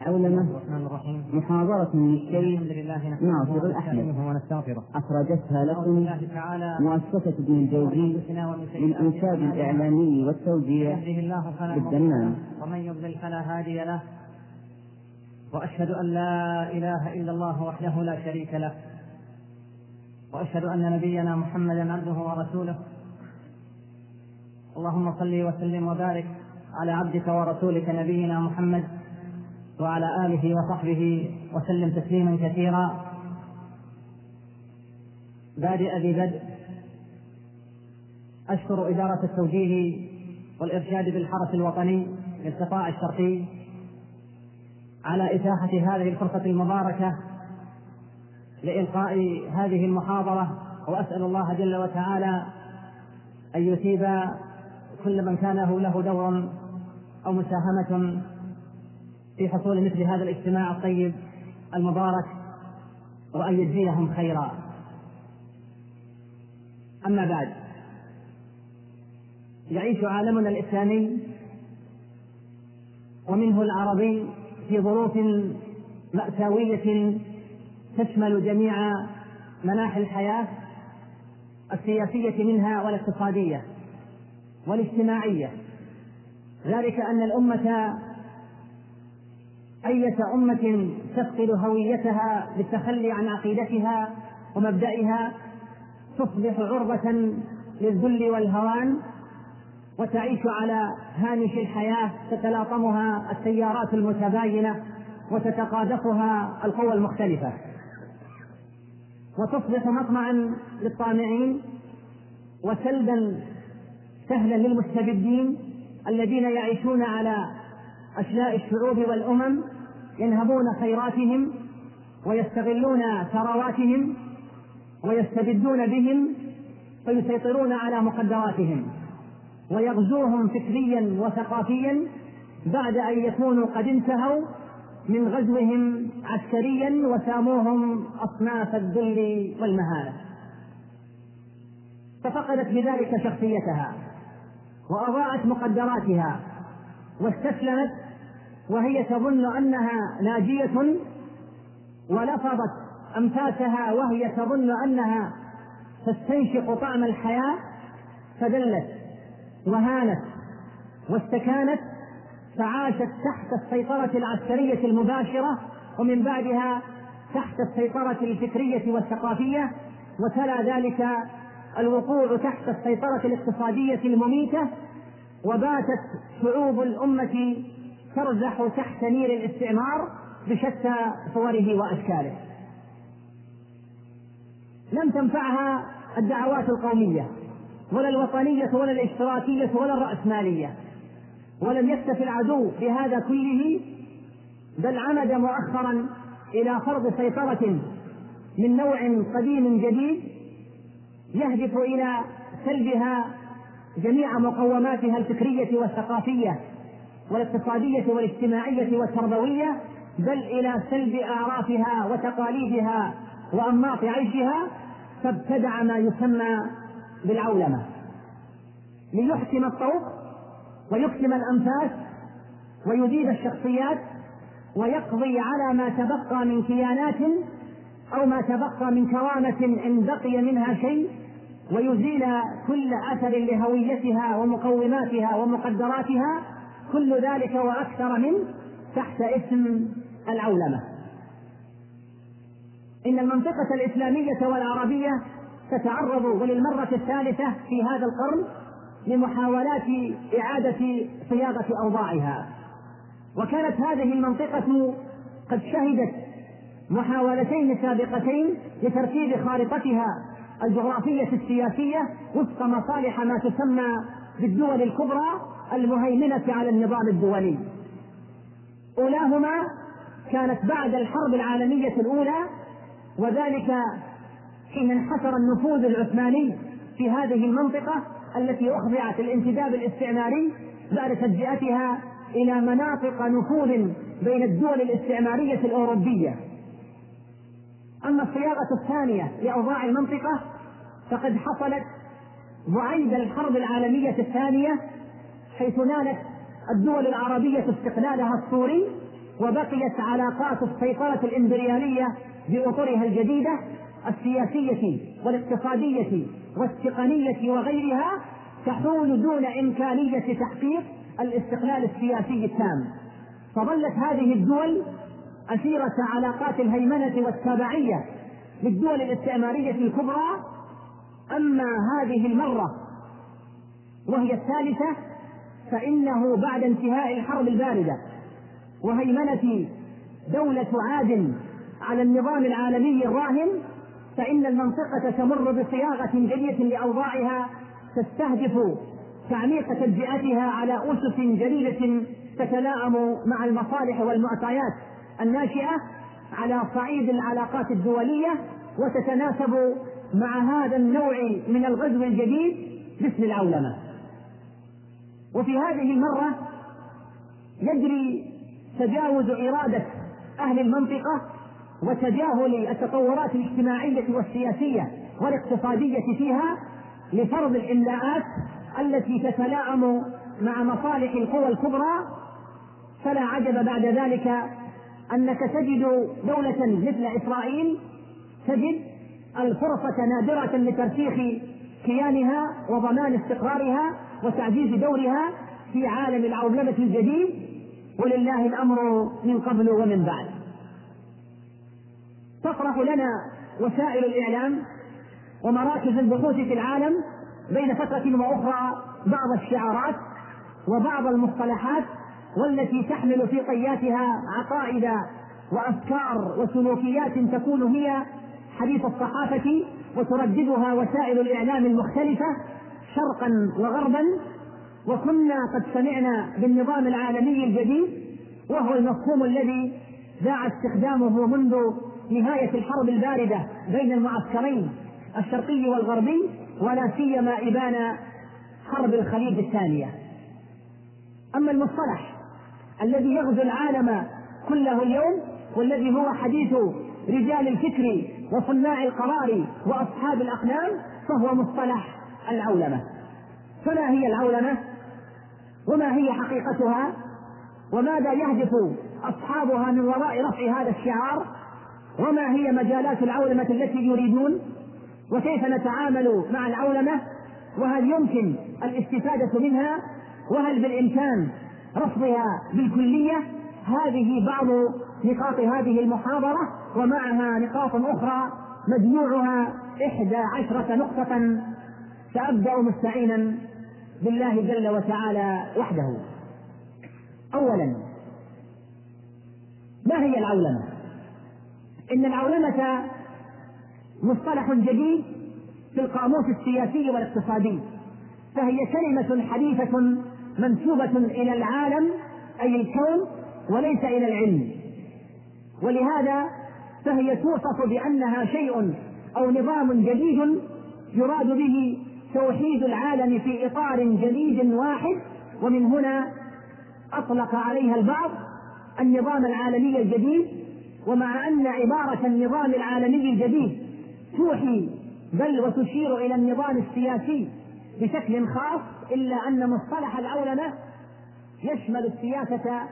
علمة الرحمن الرحيم. محاضرة للشيخ الحمد لله ناصر الأحمد. ونستغفره. أخرجتها لكم مؤسسة ابن الجوزي للإنشاد الإعلامي والتوزيع بالدمام. ومن يضلل فلا هادي له. وأشهد أن لا إله إلا الله وحده لا شريك له. وأشهد أن نبينا محمدا عبده ورسوله. اللهم صل وسلم وبارك على عبدك ورسولك نبينا محمد. وعلى آله وصحبه وسلم تسليما كثيرا. بادئ ببدء أشكر إدارة التوجيه والإرشاد بالحرس الوطني للقطاع الشرقي على إتاحة هذه الفرصة المباركة لإلقاء هذه المحاضرة وأسأل الله جل وتعالى أن يثيب كل من كان له دور أو مساهمة في حصول مثل هذا الاجتماع الطيب المبارك وأن يجزيهم خيرا. أما بعد يعيش عالمنا الإسلامي ومنه العربي في ظروف مأساوية تشمل جميع مناحي الحياة السياسية منها والاقتصادية والاجتماعية. ذلك أن الأمة أية أمة تفقد هويتها بالتخلي عن عقيدتها ومبدئها تصبح عرضة للذل والهوان وتعيش على هامش الحياة تتلاطمها التيارات المتباينة وتتقاذفها القوى المختلفة. وتصبح مطمعا للطامعين وسلبا سهلا للمستبدين الذين يعيشون على أشلاء الشعوب والأمم ينهبون خيراتهم ويستغلون ثرواتهم ويستبدون بهم فيسيطرون على مقدراتهم ويغزوهم فكريا وثقافيا بعد أن يكونوا قد انتهوا من غزوهم عسكريا وساموهم أصناف الذل والمهانه ففقدت بذلك شخصيتها وأضاعت مقدراتها واستسلمت وهي تظن أنها ناجية ولفظت أنفاسها وهي تظن أنها تستنشق طعم الحياة فدلت وهانت واستكانت فعاشت تحت السيطرة العسكرية المباشرة ومن بعدها تحت السيطرة الفكرية والثقافية وتلا ذلك الوقوع تحت السيطرة الاقتصادية المميتة وباتت شعوب الأمة ترزح تحت نير الاستعمار بشتى صوره وأشكاله. لم تنفعها الدعوات القومية ولا الوطنية ولا الاشتراكية ولا الرأسمالية. ولم يكتف العدو بهذا كله بل عمد مؤخرا إلى فرض سيطرة من نوع قديم جديد يهدف إلى سلبها جميع مقوماتها الفكرية والثقافية. والاقتصادية والاجتماعية والتربوية بل إلى سلب أعرافها وتقاليدها وأنماط عيشها فابتدع ما يسمى بالعولمة. ليحكم الطوق ويكتم الأنفاس ويزيد الشخصيات ويقضي على ما تبقى من كيانات أو ما تبقى من كرامة إن بقي منها شيء ويزيل كل أثر لهويتها ومقوماتها ومقدراتها كل ذلك وأكثر من تحت اسم العولمة. إن المنطقة الإسلامية والعربية تتعرض وللمرة الثالثة في هذا القرن لمحاولات إعادة صياغة أوضاعها. وكانت هذه المنطقة قد شهدت محاولتين سابقتين لترتيب خارطتها الجغرافية السياسية وفق مصالح ما تسمى بالدول الكبرى المهيمنة على النظام الدولي. أولاهما كانت بعد الحرب العالمية الأولى وذلك حين انحسر النفوذ العثماني في هذه المنطقة التي أخضعت الانتداب الاستعماري بعد تجزئتها إلى مناطق نفوذ بين الدول الاستعمارية الأوروبية. أما الصياغة الثانية لأوضاع المنطقة فقد حصلت بعيد الحرب العالمية الثانية حيث نالت الدول العربية استقلالها الصوري وبقيت علاقات السيطرة الإمبريالية بأطرها الجديدة السياسية والاقتصادية والتقنية وغيرها تحول دون إمكانية تحقيق الاستقلال السياسي التام. فظلت هذه الدول أسيرة علاقات الهيمنة والتابعية للدول الاستعمارية الكبرى أما هذه المرة وهي الثالثة فإنه بعد انتهاء الحرب الباردة وهيمنة دولة عاد على النظام العالمي الراهن فإن المنطقة تمر بصياغة جديدة لأوضاعها تستهدف تعميق تجزئتها على أسس جديدة تتلائم مع المصالح والمعطيات الناشئة على صعيد العلاقات الدولية وتتناسب مع هذا النوع من الغزو الجديد باسم العولمة وفي هذه المرة يجري تجاوز إرادة أهل المنطقة وتجاهل التطورات الاجتماعية والسياسية والاقتصادية فيها لفرض الإملاءات التي تتلائم مع مصالح القوى الكبرى. فلا عجب بعد ذلك أنك تجد دولة مثل إسرائيل تجد الفرصة نادرة لترسيخ كيانها وضمان استقرارها وتعزيز دورها في عالم العولمة الجديد. ولله الأمر من قبل ومن بعد. تطرح لنا وسائل الإعلام ومراكز البحوث في العالم بين فترة وأخرى بعض الشعارات وبعض المصطلحات والتي تحمل في طياتها عقائد وأفكار وسلوكيات تكون هي حديث الصحافة وترددها وسائل الإعلام المختلفة شرقا وغربا وكنا قد سمعنا بالنظام العالمي الجديد وهو المفهوم الذي ذاع استخدامه منذ نهاية الحرب الباردة بين المعسكرين الشرقي والغربي ولا سيما إبان حرب الخليج الثانية. أما المصطلح الذي يغزو العالم كله اليوم والذي هو حديث رجال الفكر وصناع القرار وأصحاب الأقلام فهو مصطلح العولمة. فما هي العولمة؟ وما هي حقيقتها؟ وماذا يهدف أصحابها من وراء رفع هذا الشعار؟ وما هي مجالات العولمة التي يريدون؟ وكيف نتعامل مع العولمة؟ وهل يمكن الاستفادة منها؟ وهل بالإمكان رفضها بالكلية؟ هذه بعض نقاط هذه المحاضرة ومعها نقاط أخرى مجموعها إحدى عشرة نقطة. سأبدأ مستعينا بالله جل وتعالى وحده. أولا ما هي العولمة؟ إن العولمة مصطلح جديد في القاموس السياسي والاقتصادي فهي كلمة حديثة منسوبة إلى العالم أي الكون وليس إلى العلم. ولهذا فهي توصف بأنها شيء أو نظام جديد يراد به توحيد العالم في إطار جديد واحد ومن هنا أطلق عليها البعض النظام العالمي الجديد ومع أن عبارة النظام العالمي الجديد توحي بل وتشير إلى النظام السياسي بشكل خاص إلا أن مصطلح العولمة يشمل السياسة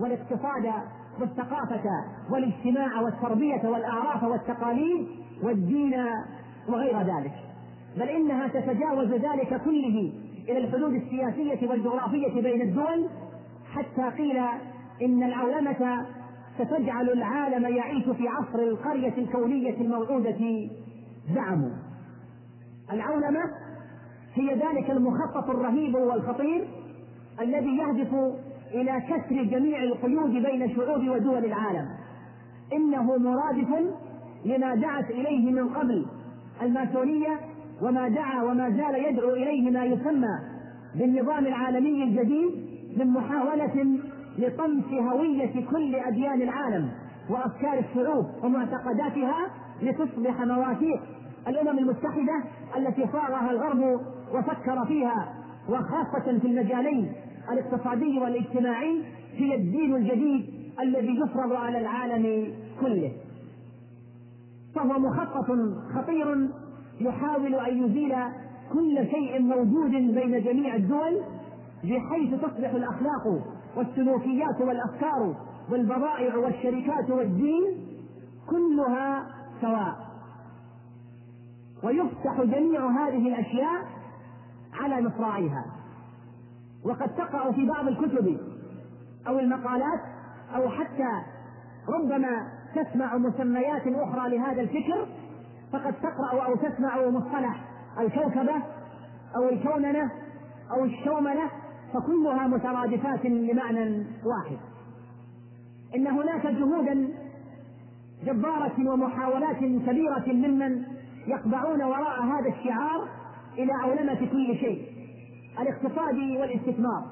والاقتصاد والثقافة والاجتماع والتربية والأعراف والتقاليد والدين وغير ذلك. بل إنها تتجاوز ذلك كله إلى الحدود السياسية والجغرافية بين الدول حتى قيل إن العولمة ستجعل العالم يعيش في عصر القرية الكونية الموعودة زعموا العولمة هي ذلك المخطط الرهيب والخطير الذي يهدف إلى كسر جميع القيود بين شعوب ودول العالم. إنه مرادف لما دعت إليه من قبل الماسونية وما دعا وما زال يدعو إليه ما يسمى بالنظام العالمي الجديد من محاولة لطمس هوية كل أديان العالم وأفكار الشعوب ومعتقداتها لتصبح مواثيق الأمم المتحدة التي صاغها الغرب وفكر فيها وخاصة في المجالين الاقتصادي والاجتماعي هي الدين الجديد الذي يفرض على العالم كله. فهو مخطط خطير يحاول أن يزيل كل شيء موجود بين جميع الدول بحيث تصبح الأخلاق والسلوكيات والأفكار والبضائع والشركات والدين كلها سواء. ويفتح جميع هذه الأشياء على مصراعيها. وقد تقع في بعض الكتب أو المقالات أو حتى ربما تسمع مسميات أخرى لهذا الفكر فقد تقرأ أو تسمع مصطلح الكوكبة أو الكوننة أو الشومنة فكلها مترادفات لمعنى واحد. إن هناك جهودا جبارة ومحاولات كبيرة ممن يقبعون وراء هذا الشعار إلى عولمة كل شيء. الاقتصاد والاستثمار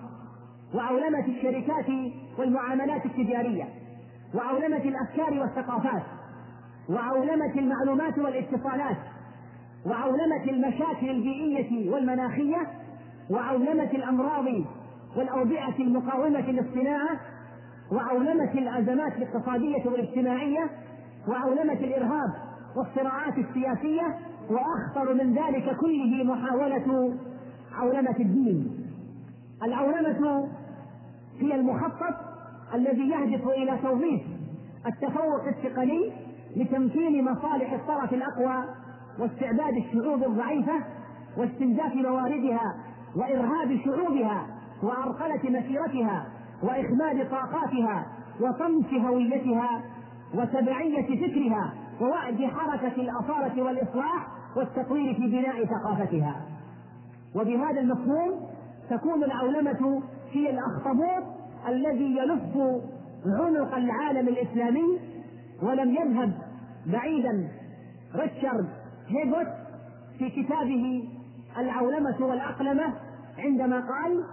وعولمة الشركات والمعاملات التجارية وعولمة الأفكار والثقافات وعولمة المعلومات والاتصالات وعولمة المشاكل البيئية والمناخية وعولمة الأمراض والأوبئة المقاومة للصناعة وعولمة الأزمات الاقتصادية والاجتماعية وعولمة الإرهاب والصراعات السياسية وأخطر من ذلك كله محاولة عولمة الدين. العولمة هي المخطط الذي يهدف إلى توظيف التفوق التقني لتمكين مصالح الطرف الأقوى واستعباد الشعوب الضعيفة واستنزاف مواردها وإرهاب شعوبها وعرقلة مسيرتها وإخماد طاقاتها وطمس هويتها وتبعية فكرها ووعد حركة الأصالة والإصلاح والتطوير في بناء ثقافتها. وبهذا المفهوم تكون العولمة هي الأخطبوط الذي يلف عنق العالم الإسلامي ولم يذهب بعيدا. ريتشارد هيجوت في كتابه العولمة والأقلمة عندما قال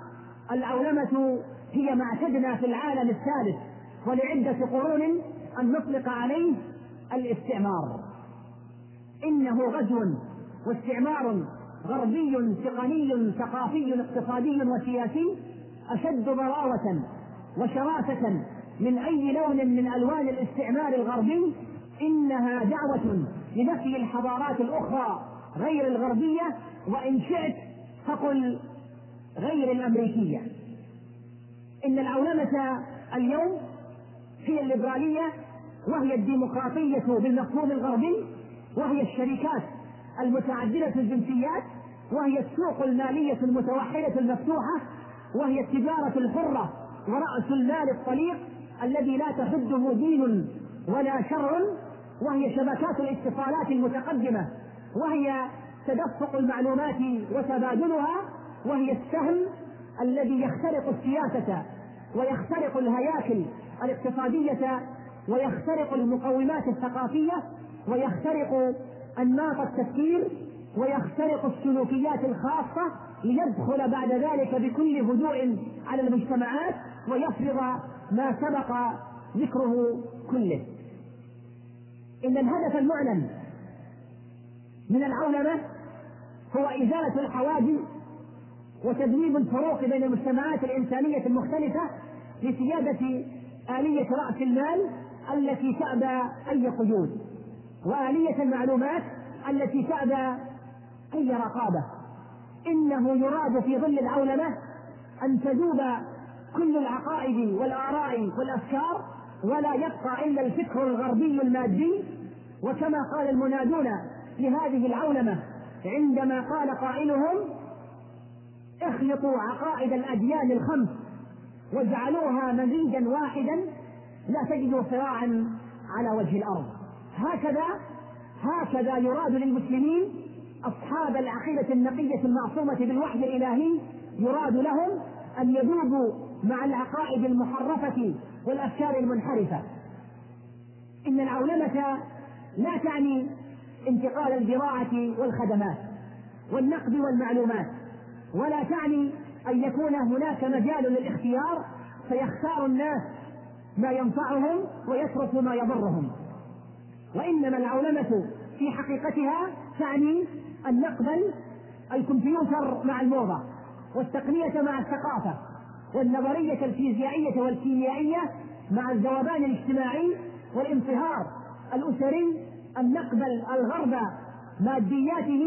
العولمة هي ما اعتدنا في العالم الثالث ولعدة قرون أن نطلق عليه الاستعمار. إنه غزو واستعمار غربي تقني ثقافي اقتصادي وسياسي أشد ضراوة وشراسة من أي لون من ألوان الاستعمار الغربي إنها دعوة لنفي الحضارات الأخرى غير الغربية وإن شئت فقل غير الأمريكية. إن العولمة اليوم هي الليبرالية وهي الديمقراطية بالمفهوم الغربي وهي الشركات المتعددة الجنسيات وهي السوق المالية المتوحدة المفتوحة وهي التجارة الحرة ورأس المال الطليق الذي لا تحده دين ولا شرع وهي شبكات الاتصالات المتقدمة وهي تدفق المعلومات وتبادلها وهي السهم الذي يخترق السياسة ويخترق الهياكل الاقتصادية ويخترق المقومات الثقافية ويخترق أنماط التفكير ويخترق السلوكيات الخاصة ليدخل بعد ذلك بكل هدوء على المجتمعات ويفرض ما سبق ذكره كله. إن الهدف المعلن من العولمة هو إزالة الحواجز وتذويب الفروق بين المجتمعات الإنسانية المختلفة لسيادة آلية رأس المال التي تأبى أي قيود. وآلية المعلومات التي تأبى أي رقابة إنه يراد في ظل العولمة أن تذوب كل العقائد والآراء والأفكار ولا يبقى إلا الفكر الغربي المادي. وكما قال المنادون لهذه العولمة عندما قال قائلهم اخلطوا عقائد الأديان الخمس واجعلوها مزيجا واحدا لا تجدوا صراعا على وجه الأرض. هكذا هكذا يراد للمسلمين أصحاب العقيدة النقية المعصومة بالوحي الإلهي يراد لهم أن يذوبوا مع العقائد المحرفة والأفكار المنحرفة. إن العولمة لا تعني انتقال الزراعة والخدمات والنقد والمعلومات ولا تعني أن يكون هناك مجال للاختيار فيختار الناس ما ينفعهم ويترك ما يضرهم. وإنما العولمة في حقيقتها تعني أن نقبل الكمبيوتر مع الموضة والتقنية مع الثقافة والنظرية الفيزيائية والكيميائية مع الذوبان الاجتماعي والانصهار الأسري أن نقبل الغرب مادياته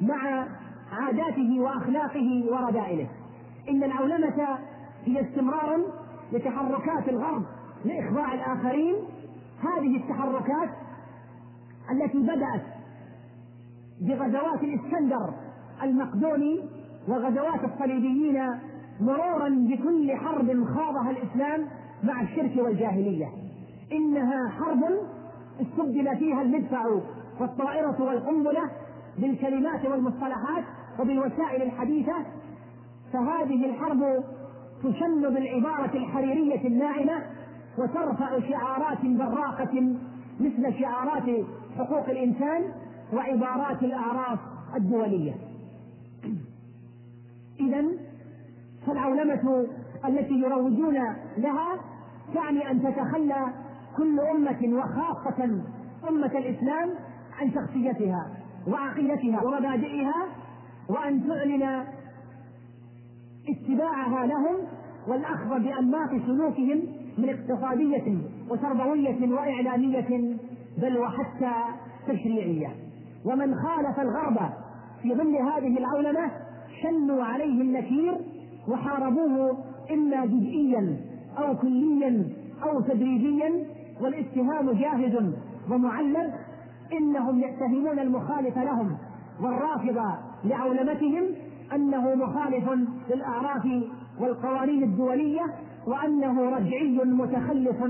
مع عاداته وأخلاقه ورذائله إن العولمة هي استمرار لتحركات الغرب لإخضاع الآخرين. هذه التحركات التي بدأت بغزوات الإسكندر المقدوني وغزوات الصليبيين مرورا بكل حرب خاضها الإسلام مع الشرك والجاهلية. إنها حرب استبدل فيها المدفع والطائرة والقنبلة بالكلمات والمصطلحات وبالوسائل الحديثة. فهذه الحرب تشن بالعبارة الحريرية الناعمة وترفع شعارات براقة مثل شعارات حقوق الإنسان وعبارات الأعراف الدولية. إذا فالعولمة التي يروجون لها تعني أن تتخلى كل أمة وخاصة أمة الإسلام عن شخصيتها وعقيدتها ومبادئها وأن تعلن اتباعها لهم والأخذ بأنماط سلوكهم من اقتصادية وتربوية وإعلامية بل وحتى تشريعية. ومن خالف الغرب في ظل هذه العولمة شنوا عليه النكير وحاربوه إما جزئيا أو كليا أو تدريجيا. والاتهام جاهز ومعلم إنهم يتهمون المخالف لهم والرافض لعولمتهم أنه مخالف للأعراف والقوانين الدولية. وأنه رجعي متخلف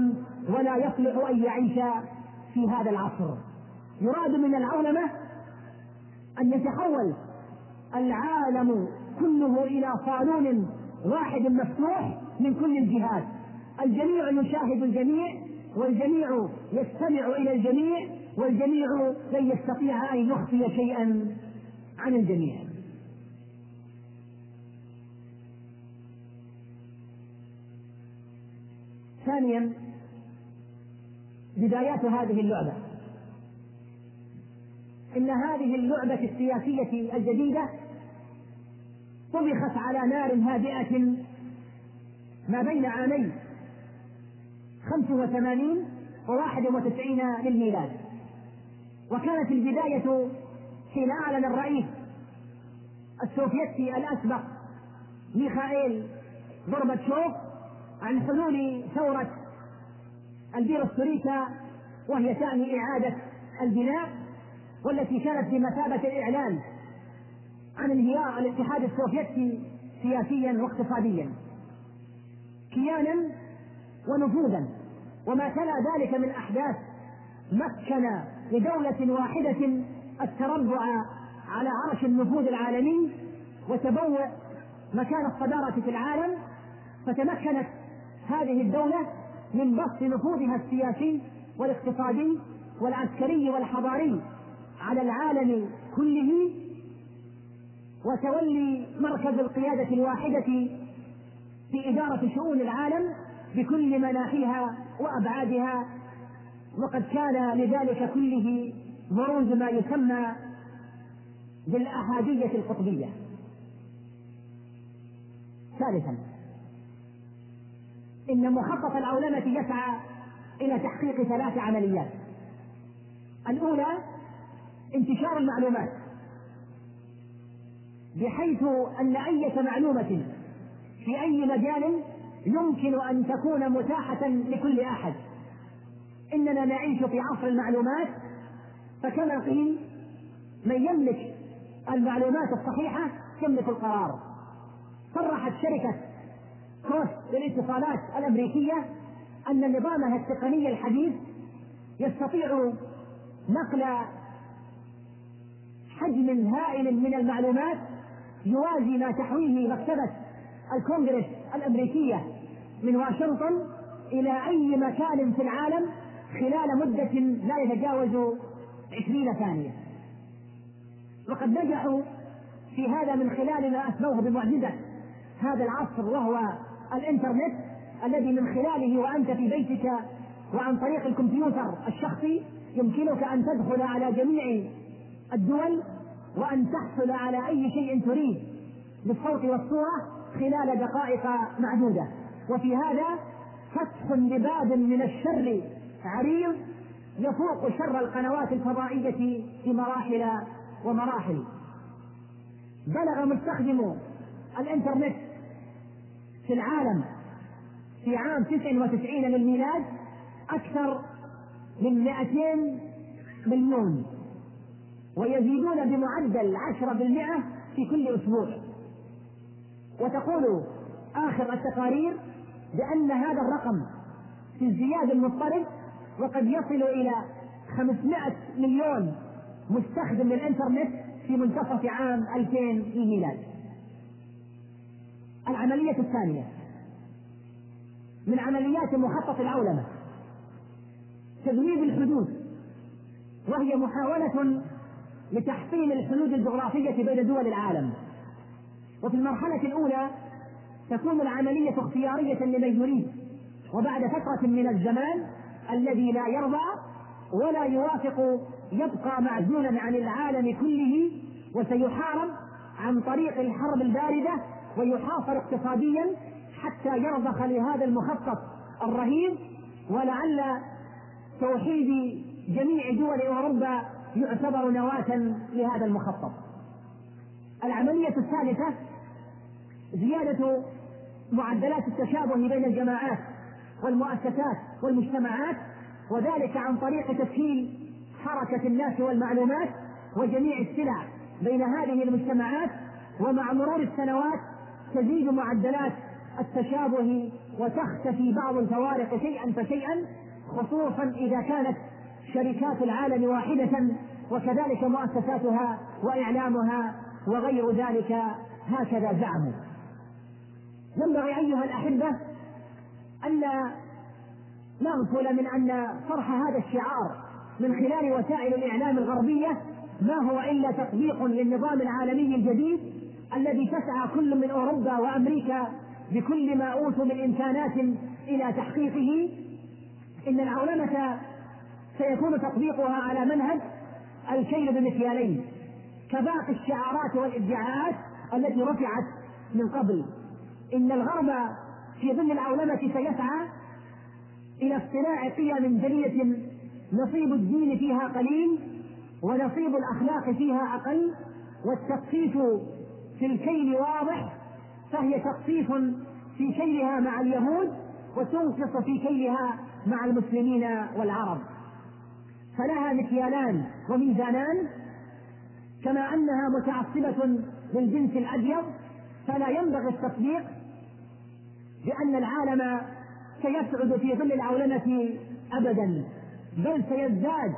ولا يصلح أن يعيش في هذا العصر. يراد من العولمة أن يتحول العالم كله إلى صالون واحد مفتوح من كل الجهات. الجميع يشاهد الجميع والجميع يستمع إلى الجميع والجميع لن يستطيع أن يخفي شيئا عن الجميع. ثانيا بدايات هذه اللعبة. إن هذه اللعبة السياسية الجديدة طبخت على نار هادئة ما بين وثمانين وواحد وتسعين للميلاد. وكانت البداية حين أعلن الرئيس السوفيتي الأسبق ميخائيل غورباتشوف عن حلول ثورة البيروستوريكا وهي تعني إعادة البناء والتي كانت بمثابة الإعلان عن انهيار الاتحاد السوفيتي سياسيا واقتصاديا كيانا ونفوذا. وما تلا ذلك من أحداث مكن لدولة واحدة التربع على عرش النفوذ العالمي وتبوء مكان الصدارة في العالم فتمكنت هذه الدولة من بسط نفوذها السياسي والاقتصادي والعسكري والحضاري على العالم كله وتولي مركز القيادة الواحدة في إدارة شؤون العالم بكل مناحيها وأبعادها وقد كان لذلك كله بروز ما يسمى بالأحادية القطبية. ثالثا إن مخطط العولمة يسعى إلى تحقيق ثلاث عمليات. الأولى انتشار المعلومات. بحيث أن أية معلومة في أي مجال يمكن أن تكون متاحة لكل أحد. إننا نعيش في عصر المعلومات فكما قيل من يملك المعلومات الصحيحة يملك القرار. صرحت شركة كروس للاتصالات الأمريكية أن نظامها التقني الحديث يستطيع نقل حجم هائل من المعلومات يوازي ما تحويه مكتبة الكونغرس الأمريكية من واشنطن إلى أي مكان في العالم خلال مدة لا يتجاوز عشرين ثانية. وقد نجحوا في هذا من خلال ما أسموه بمعجزة هذا العصر وهو الإنترنت الذي من خلاله وأنت في بيتك وعن طريق الكمبيوتر الشخصي يمكنك أن تدخل على جميع الدول وأن تحصل على أي شيء تريد بالصوت والصورة خلال دقائق معدودة. وفي هذا فتح لباب من الشر عريض يفوق شر القنوات الفضائية في مراحل ومراحل. بلغ مستخدم الإنترنت في العالم في عام 99 للميلاد أكثر من 200 مليون ويزيدون بمعدل 10% في كل أسبوع. وتقول آخر التقارير بأن هذا الرقم في ازدياد مضطرب وقد يصل إلى 500 مليون مستخدم للإنترنت في منتصف عام 2000 للميلاد. العملية الثانية. من عمليات مخطط العولمة. تذويب الحدود. وهي محاولة لتحصيل الحدود الجغرافية بين دول العالم. وفي المرحلة الأولى تكون العملية اختيارية لمن يريد. وبعد فترة من الزمان الذي لا يرضى ولا يوافق يبقى معزولا عن العالم كله وسيحارب عن طريق الحرب الباردة ويحاصر اقتصاديا حتى يرضخ لهذا المخطط الرهيب ولعل توحيد جميع دول أوروبا يعتبر نواة لهذا المخطط. العملية الثالثة زيادة معدلات التشابه بين الجماعات والمؤسسات والمجتمعات وذلك عن طريق تسهيل حركة الناس والمعلومات وجميع السلع بين هذه المجتمعات ومع مرور السنوات تزيد معدلات التشابه وتختفي بعض الفوارق شيئا فشيئا خصوصا إذا كانت شركات العالم واحدة وكذلك مؤسساتها وإعلامها وغير ذلك هكذا زعموا. ينبغي أيها الأحبة ألا نغفل من أن طرح هذا الشعار من خلال وسائل الإعلام الغربية ما هو إلا تطبيق للنظام العالمي الجديد الذي تسعى كل من أوروبا وأمريكا بكل ما أوتوا من إمكانات إلى تحقيقه إن العولمة سيكون تطبيقها على منهج الكيل بمكيالين كباقي الشعارات والإدعاءات التي رفعت من قبل. إن الغرب في ظل العولمة سيسعى إلى اصطناع قيم جلية نصيب الدين فيها قليل ونصيب الأخلاق فيها أقل والتخفيف في الكيل واضح فهي تخفيف في كيلها مع اليهود وتنقص في كيلها مع المسلمين والعرب. فلها مكيالان وميزانان كما أنها متعصبة للجنس الأبيض فلا ينبغي التصديق بان العالم سيسعد في ظل العولمة ابدا بل سيزداد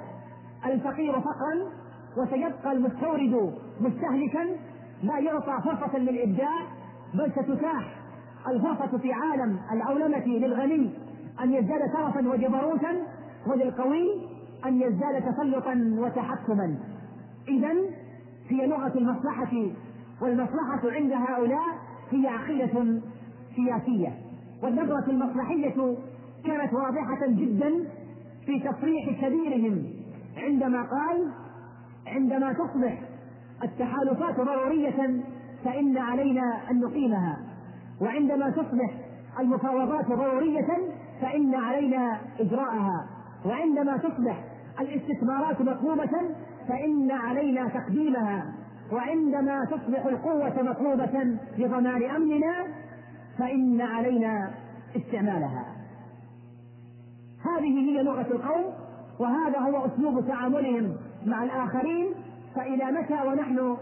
الفقير فقرا وسيبقى المستورد مستهلكا لا يعطى فرصة للإبداع بل ستتاح الفرصة في عالم العولمة للغني أن يزداد ترفا وجبروتا وللقوي أن يزداد تسلطا وتحكما. إذا هي لغة المصلحة والمصلحة عند هؤلاء هي عقيدة سياسية. والنظرة المصلحية كانت واضحة جدا في تصريح كبيرهم عندما قال عندما تصبح التحالفات ضرورية فإن علينا أن نقيمها. وعندما تصبح المفاوضات ضرورية فإن علينا إجراءها. وعندما تصبح الاستثمارات مطلوبة فإن علينا تقديمها. وعندما تصبح القوة مطلوبة لضمان أمننا فإن علينا استعمالها. هذه هي لغة القوم وهذا هو أسلوب تعاملهم مع الآخرين فإلى متى ونحن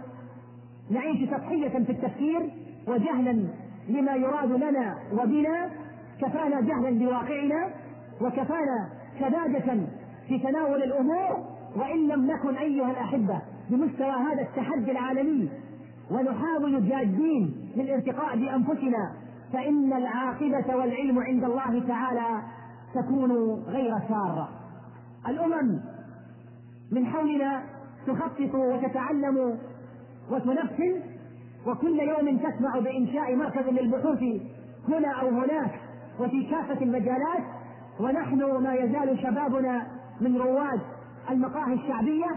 نعيش تضحية في التفكير وجهلا لما يراد لنا وبنا كفانا جهلا بواقعنا وكفانا سذاجة في تناول الأمور وإن لم نكن أيها الأحبة بمستوى هذا التحدي العالمي ونحاول جادين للارتقاء بأنفسنا فإن العاقبة والعلم عند الله تعالى تكون غير سارة. الأمم من حولنا تخطط وتتعلم وتنفذ وكل يوم تسمع بإنشاء مركز للبحوث هنا أو هناك وفي كافة المجالات. ونحن ما يزال شبابنا من رواد المقاهي الشعبية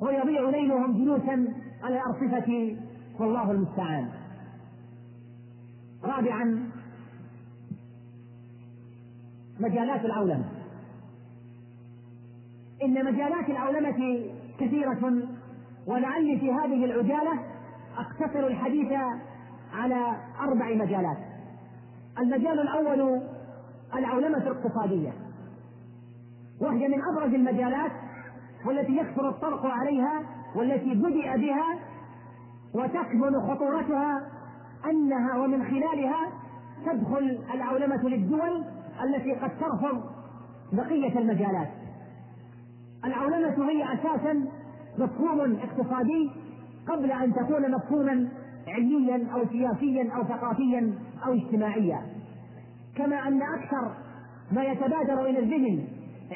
ويضيع ليلهم جلوسا على الأرصفة والله المستعان. رابعا مجالات العولمة. إن مجالات العولمة كثيرة ولعلي في هذه العجالة أقتصر الحديث على أربع مجالات. المجال الأول العولمة الاقتصادية وهي من أبرز المجالات والتي يكثر الطرق عليها والتي بدأ بها وتكمن خطورتها أنها ومن خلالها تدخل العولمة للدول التي قد ترفض بقية المجالات. العولمة هي أساسا مفهوم اقتصادي قبل أن تكون مفهوما علميا أو سياسيا أو ثقافيا أو اجتماعيا. كما أن أكثر ما يتبادر إلى الذهن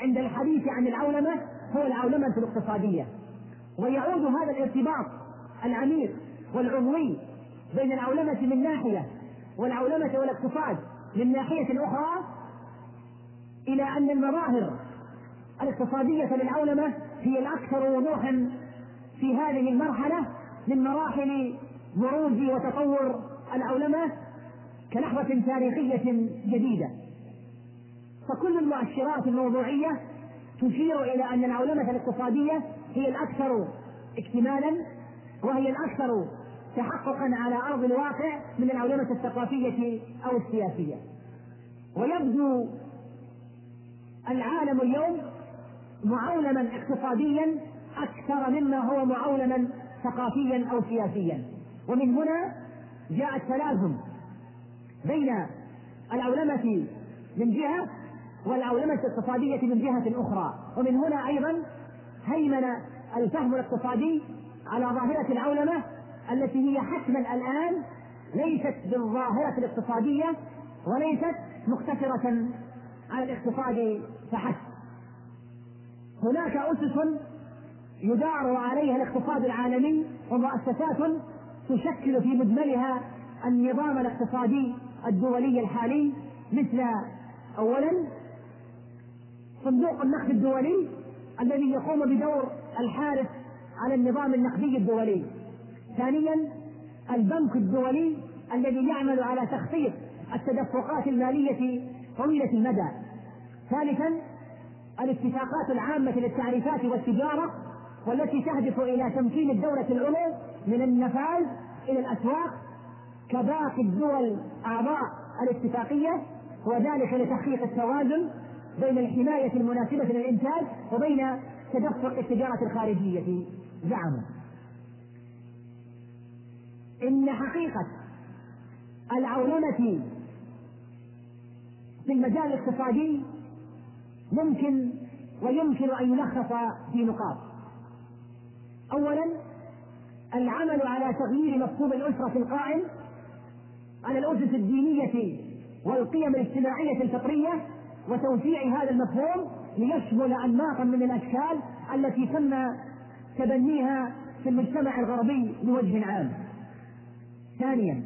عند الحديث عن العولمة هو العولمة الاقتصادية. ويعود هذا الارتباط العميق والعضوي بين العولمة من ناحية والعولمة والاقتصاد من ناحية أخرى إلى أن المظاهر الاقتصادية للعولمة هي الأكثر وضوحا في هذه المرحلة من مراحل بروز وتطور العولمة كلحظة تاريخية جديدة. فكل المؤشرات الموضوعية تشير إلى أن العولمة الاقتصادية هي الأكثر اكتمالا وهي الأكثر تحققا على أرض الواقع من العولمة الثقافية أو السياسية. ويبدو العالم اليوم معولما اقتصاديا أكثر مما هو معولما ثقافيا أو سياسيا. ومن هنا جاء التلازم بين العولمة من جهة والعولمة الاقتصادية من جهة أخرى. ومن هنا أيضا هيمن الفهم الاقتصادي على ظاهرة العولمة التي هي حتما الآن ليست بالظاهرة الاقتصادية وليست مقتصرة على الاقتصاد فحسب. هناك أسس يدار عليها الاقتصاد العالمي ومؤسسات تشكل في مجملها النظام الاقتصادي الدولي الحالي مثل اولا صندوق النقد الدولي الذي يقوم بدور الحارس على النظام النقدي الدولي. ثانيا البنك الدولي الذي يعمل على تخفيض التدفقات المالية طويلة المدى. ثالثا الاتفاقات العامة للتعريفات والتجارة والتي تهدف إلى تمكين الدولة العليا من النفاذ إلى الأسواق كباقي الدول أعضاء الاتفاقية وذلك لتحقيق التوازن بين الحماية المناسبة للإنتاج وبين تدفق التجارة الخارجية. زعموا. إن حقيقة العولمة في المجال الاقتصادي ممكن ويمكن أن يلخص في نقاط أولا العمل على تغيير مفهوم الأسرة القائم على الأسس الدينية والقيم الاجتماعية الفطرية وتوسيع هذا المفهوم ليشمل أنماطا من الأشكال التي تم تبنيها في المجتمع الغربي بوجه عام. ثانيا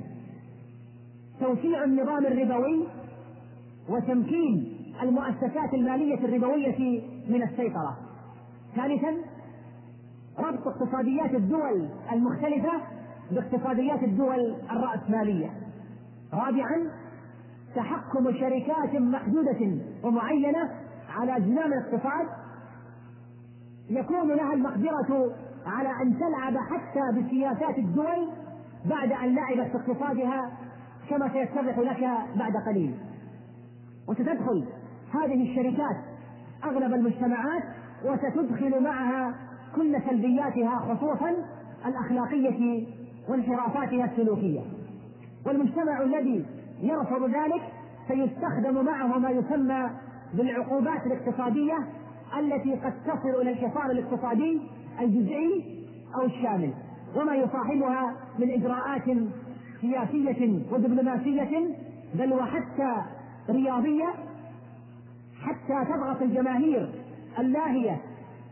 توسيع النظام الربوي وتمكين المؤسسات المالية الربوية من السيطرة. ثالثا ربط اقتصاديات الدول المختلفة باقتصاديات الدول الرأسمالية. رابعا تحكم شركات محدودة ومعينة على زمام الاقتصاد يكون لها المقدرة على أن تلعب حتى بسياسات الدول بعد أن لعبت في اقتصادها كما سيتضح لك بعد قليل وستدخل هذه الشركات أغلب المجتمعات وستدخل معها كل سلبياتها خصوصا الأخلاقية وانحرافاتها السلوكية. والمجتمع الذي يرفض ذلك فيستخدم معه ما يسمى بالعقوبات الاقتصادية التي قد تصل إلى الحصار الاقتصادي الجزئي أو الشامل وما يصاحبها من إجراءات سياسية ودبلوماسية بل وحتى رياضية حتى تضغط الجماهير اللاهية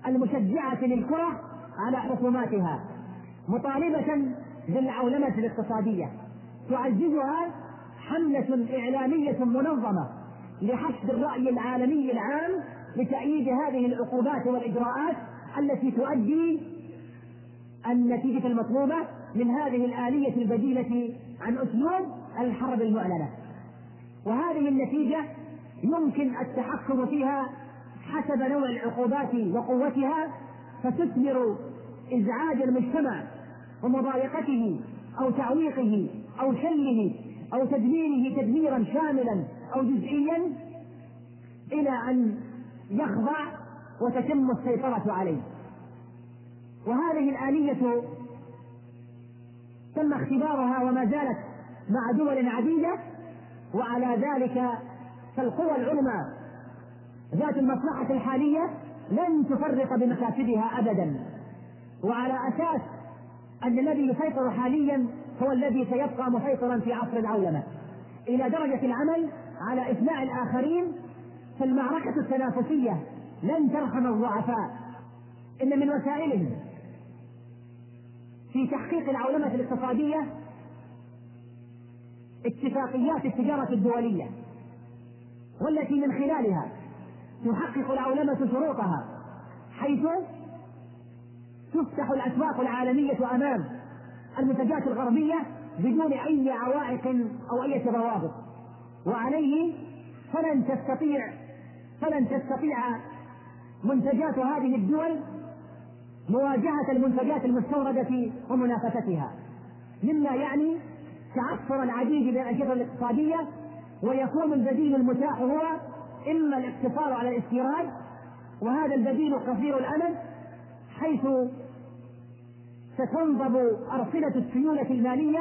المشجعة للكرة على حكوماتها مطالبة بالعولمة الاقتصادية. تعززها حملة إعلامية منظمة لحشد الرأي العالمي العام لتأييد هذه العقوبات والإجراءات التي تؤدي النتيجة المطلوبة من هذه الآلية البديلة عن أسلوب الحرب المعلنة. وهذه النتيجة يمكن التحكم فيها حسب نوع العقوبات وقوتها فتثمر إزعاج المجتمع ومضايقته أو تعويقه أو شله أو تدميره تدميرا شاملا أو جزئيا إلى أن يخضع وتتم السيطرة عليه. وهذه الآلية تم اختبارها وما زالت مع دول عديدة وعلى ذلك فالقوى العلمى ذات المصلحة الحالية لن تفرط بمكاسبها أبدا. وعلى أساس أن الذي يسيطر حاليا هو الذي سيبقى مسيطرا في عصر العولمة. إلى درجة العمل على إثناء الآخرين فالمعركة التنافسية لن ترحم الضعفاء. إن من وسائلهم في تحقيق العولمة الاقتصادية اتفاقيات التجارة الدولية. والتي من خلالها تحقق العولمة شروطها حيث تفتح الأسواق العالمية أمام المنتجات الغربية بدون أي عوائق أو أي روابط وعليه فلن تستطيع فلن تستطيع منتجات هذه الدول مواجهة المنتجات المستوردة ومنافستها مما يعني تعثر العديد من الأنشطة الاقتصادية ويكون البديل المتاح هو إما الاقتصار على الاستيراد وهذا البديل قصير الأمد حيث ستنضب أرصدة السيولة المالية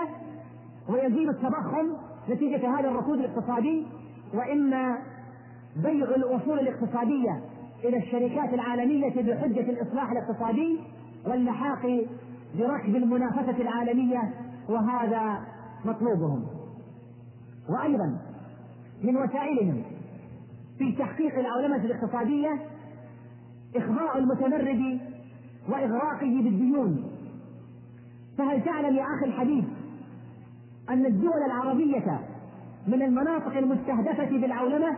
ويزيد التضخم نتيجة هذا الركود الاقتصادي وإما بيع الأصول الاقتصادية إلى الشركات العالمية بحجة الإصلاح الاقتصادي واللحاق بركب المنافسة العالمية وهذا مطلوبهم. وأيضا من وسائلهم في تحقيق العولمة الاقتصادية إخضاع المتمرد وإغراقه بالديون. فهل تعلم يا أخي الحبيب أن الدول العربية من المناطق المستهدفة بالعولمة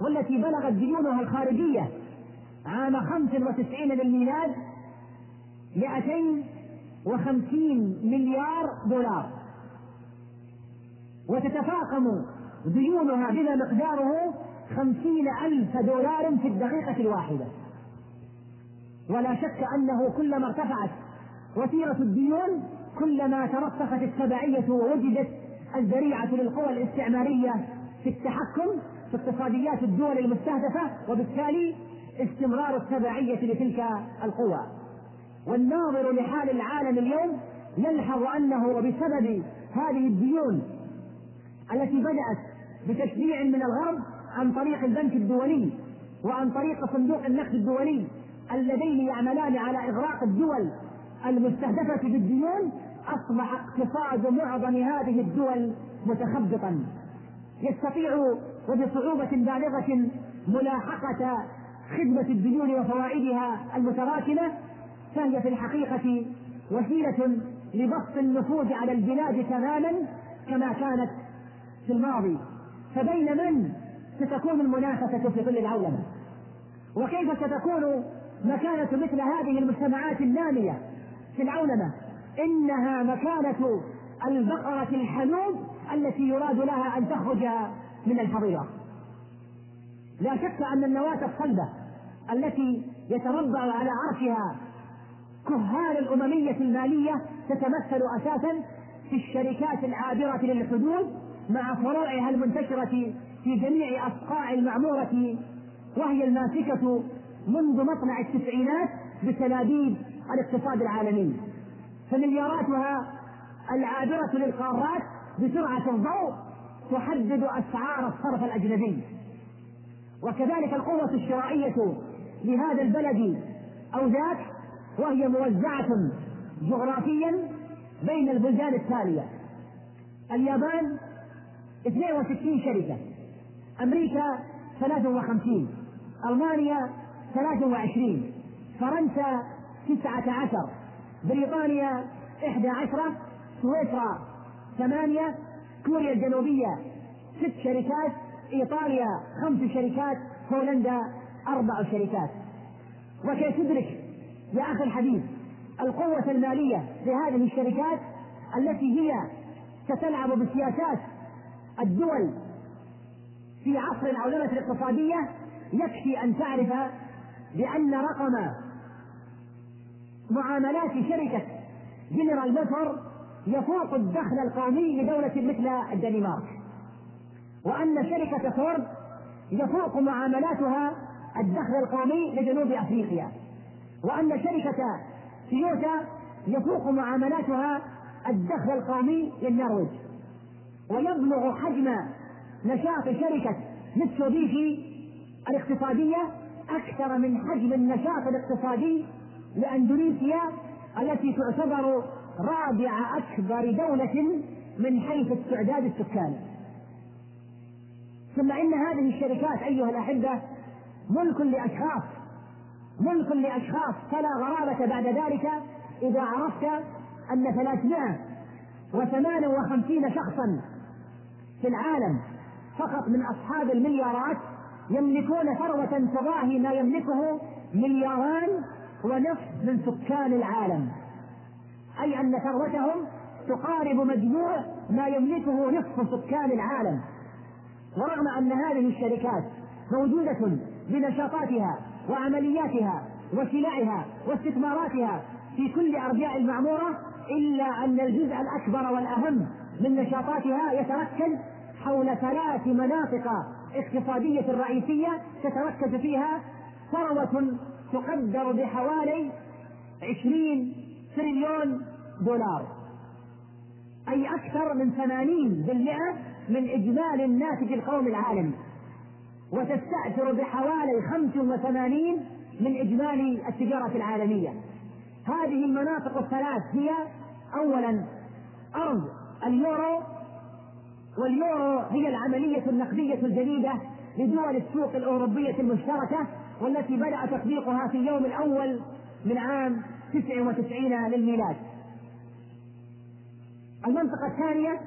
والتي بلغت ديونها الخارجية عام خمس وتسعين للميلاد مئتين وخمسين مليار دولار. وتتفاقم ديونها بما مقداره خمسين ألف دولار في الدقيقة الواحدة. ولا شك أنه كلما ارتفعت وتيرة الديون كلما ترسخت التبعية ووجدت الذريعة للقوى الاستعمارية في التحكم في اقتصاديات الدول المستهدفة وبالتالي استمرار التبعية لتلك القوى. والناظر لحال العالم اليوم يلحظ أنه وبسبب هذه الديون التي بدأت بتشجيع من الغرب عن طريق البنك الدولي وعن طريق صندوق النقد الدولي اللذين يعملان على إغراق الدول المستهدفة بالديون أصبح اقتصاد معظم هذه الدول متخبطا. يستطيع وبصعوبة بالغة ملاحقة خدمة الديون وفوائدها المتراكمة فهي في الحقيقة وسيلة لبسط النفوذ على البلاد تماما كما كانت في الماضي. فبين من ستكون المنافسة في ظل العولمة وكيف ستكون مكانة مثل هذه المجتمعات النامية في العولمة؟ إنها مكانة البقرة الحنوب التي يراد لها أن تخرج من الحظيرة لا شك أن النواة الصلبة التي يتربع على عرشها كهان الأممية المالية تتمثل أساسا في الشركات العابرة للحدود مع فروعها المنتشرة في جميع أصقاع المعمورة وهي الماسكة منذ مطلع التسعينات بتلابيب الاقتصاد العالمي. فملياراتها العابرة للقارات بسرعة الضوء تحدد أسعار الصرف الأجنبي. وكذلك القوة الشرائية لهذا البلد أو ذاك وهي موزعة جغرافيا بين البلدان التالية. اليابان 62 شركة. أمريكا 53 ألمانيا 23 فرنسا 19 بريطانيا 11 سويسرا ثمانية. كوريا الجنوبية ست شركات. إيطاليا خمس شركات. هولندا أربع شركات. وكي تدرك يا أخي الحبيب القوة المالية لهذه الشركات التي هي ستلعب بسياسات الدول في عصر العولمة الاقتصادية يكفي أن تعرف بأن رقم معاملات شركة جنرال موتور يفوق الدخل القومي لدولة مثل الدنمارك وأن شركة فورد يفوق معاملاتها الدخل القومي لجنوب أفريقيا وأن شركة تويوتا يفوق معاملاتها الدخل القومي للنرويج. ويبلغ حجم نشاط شركة متسوبيشي الاقتصادية أكثر من حجم النشاط الاقتصادي لأندونيسيا التي تعتبر رابع أكبر دولة من حيث استعداد السكان. ثم إن هذه الشركات أيها الأحبة ملك لأشخاص ملك لأشخاص فلا غرابة بعد ذلك إذا عرفت أن 358 شخصا في العالم فقط من أصحاب المليارات يملكون ثروة تضاهي ما يملكه ملياران ونصف من سكان العالم. أي أن ثروتهم تقارب مجموع ما يملكه نصف سكان العالم. ورغم أن هذه الشركات موجودة بنشاطاتها وعملياتها وسلعها واستثماراتها في كل أرجاء المعمورة إلا أن الجزء الأكبر والأهم من نشاطاتها يتركز حول ثلاث مناطق اقتصادية رئيسية تتركز فيها. ثروة تقدر بحوالي عشرين تريليون دولار. أي أكثر من ثمانين بالمئة من إجمالي الناتج القومي العالمي. وتستأثر بحوالي خمس وثمانين من إجمالي التجارة العالمية. هذه المناطق الثلاث هي أولا أرض اليورو واليورو هي العملية النقدية الجديدة لدول السوق الأوروبية المشتركة والتي بدأ تطبيقها في اليوم الأول من عام 99 للميلاد. المنطقة الثانية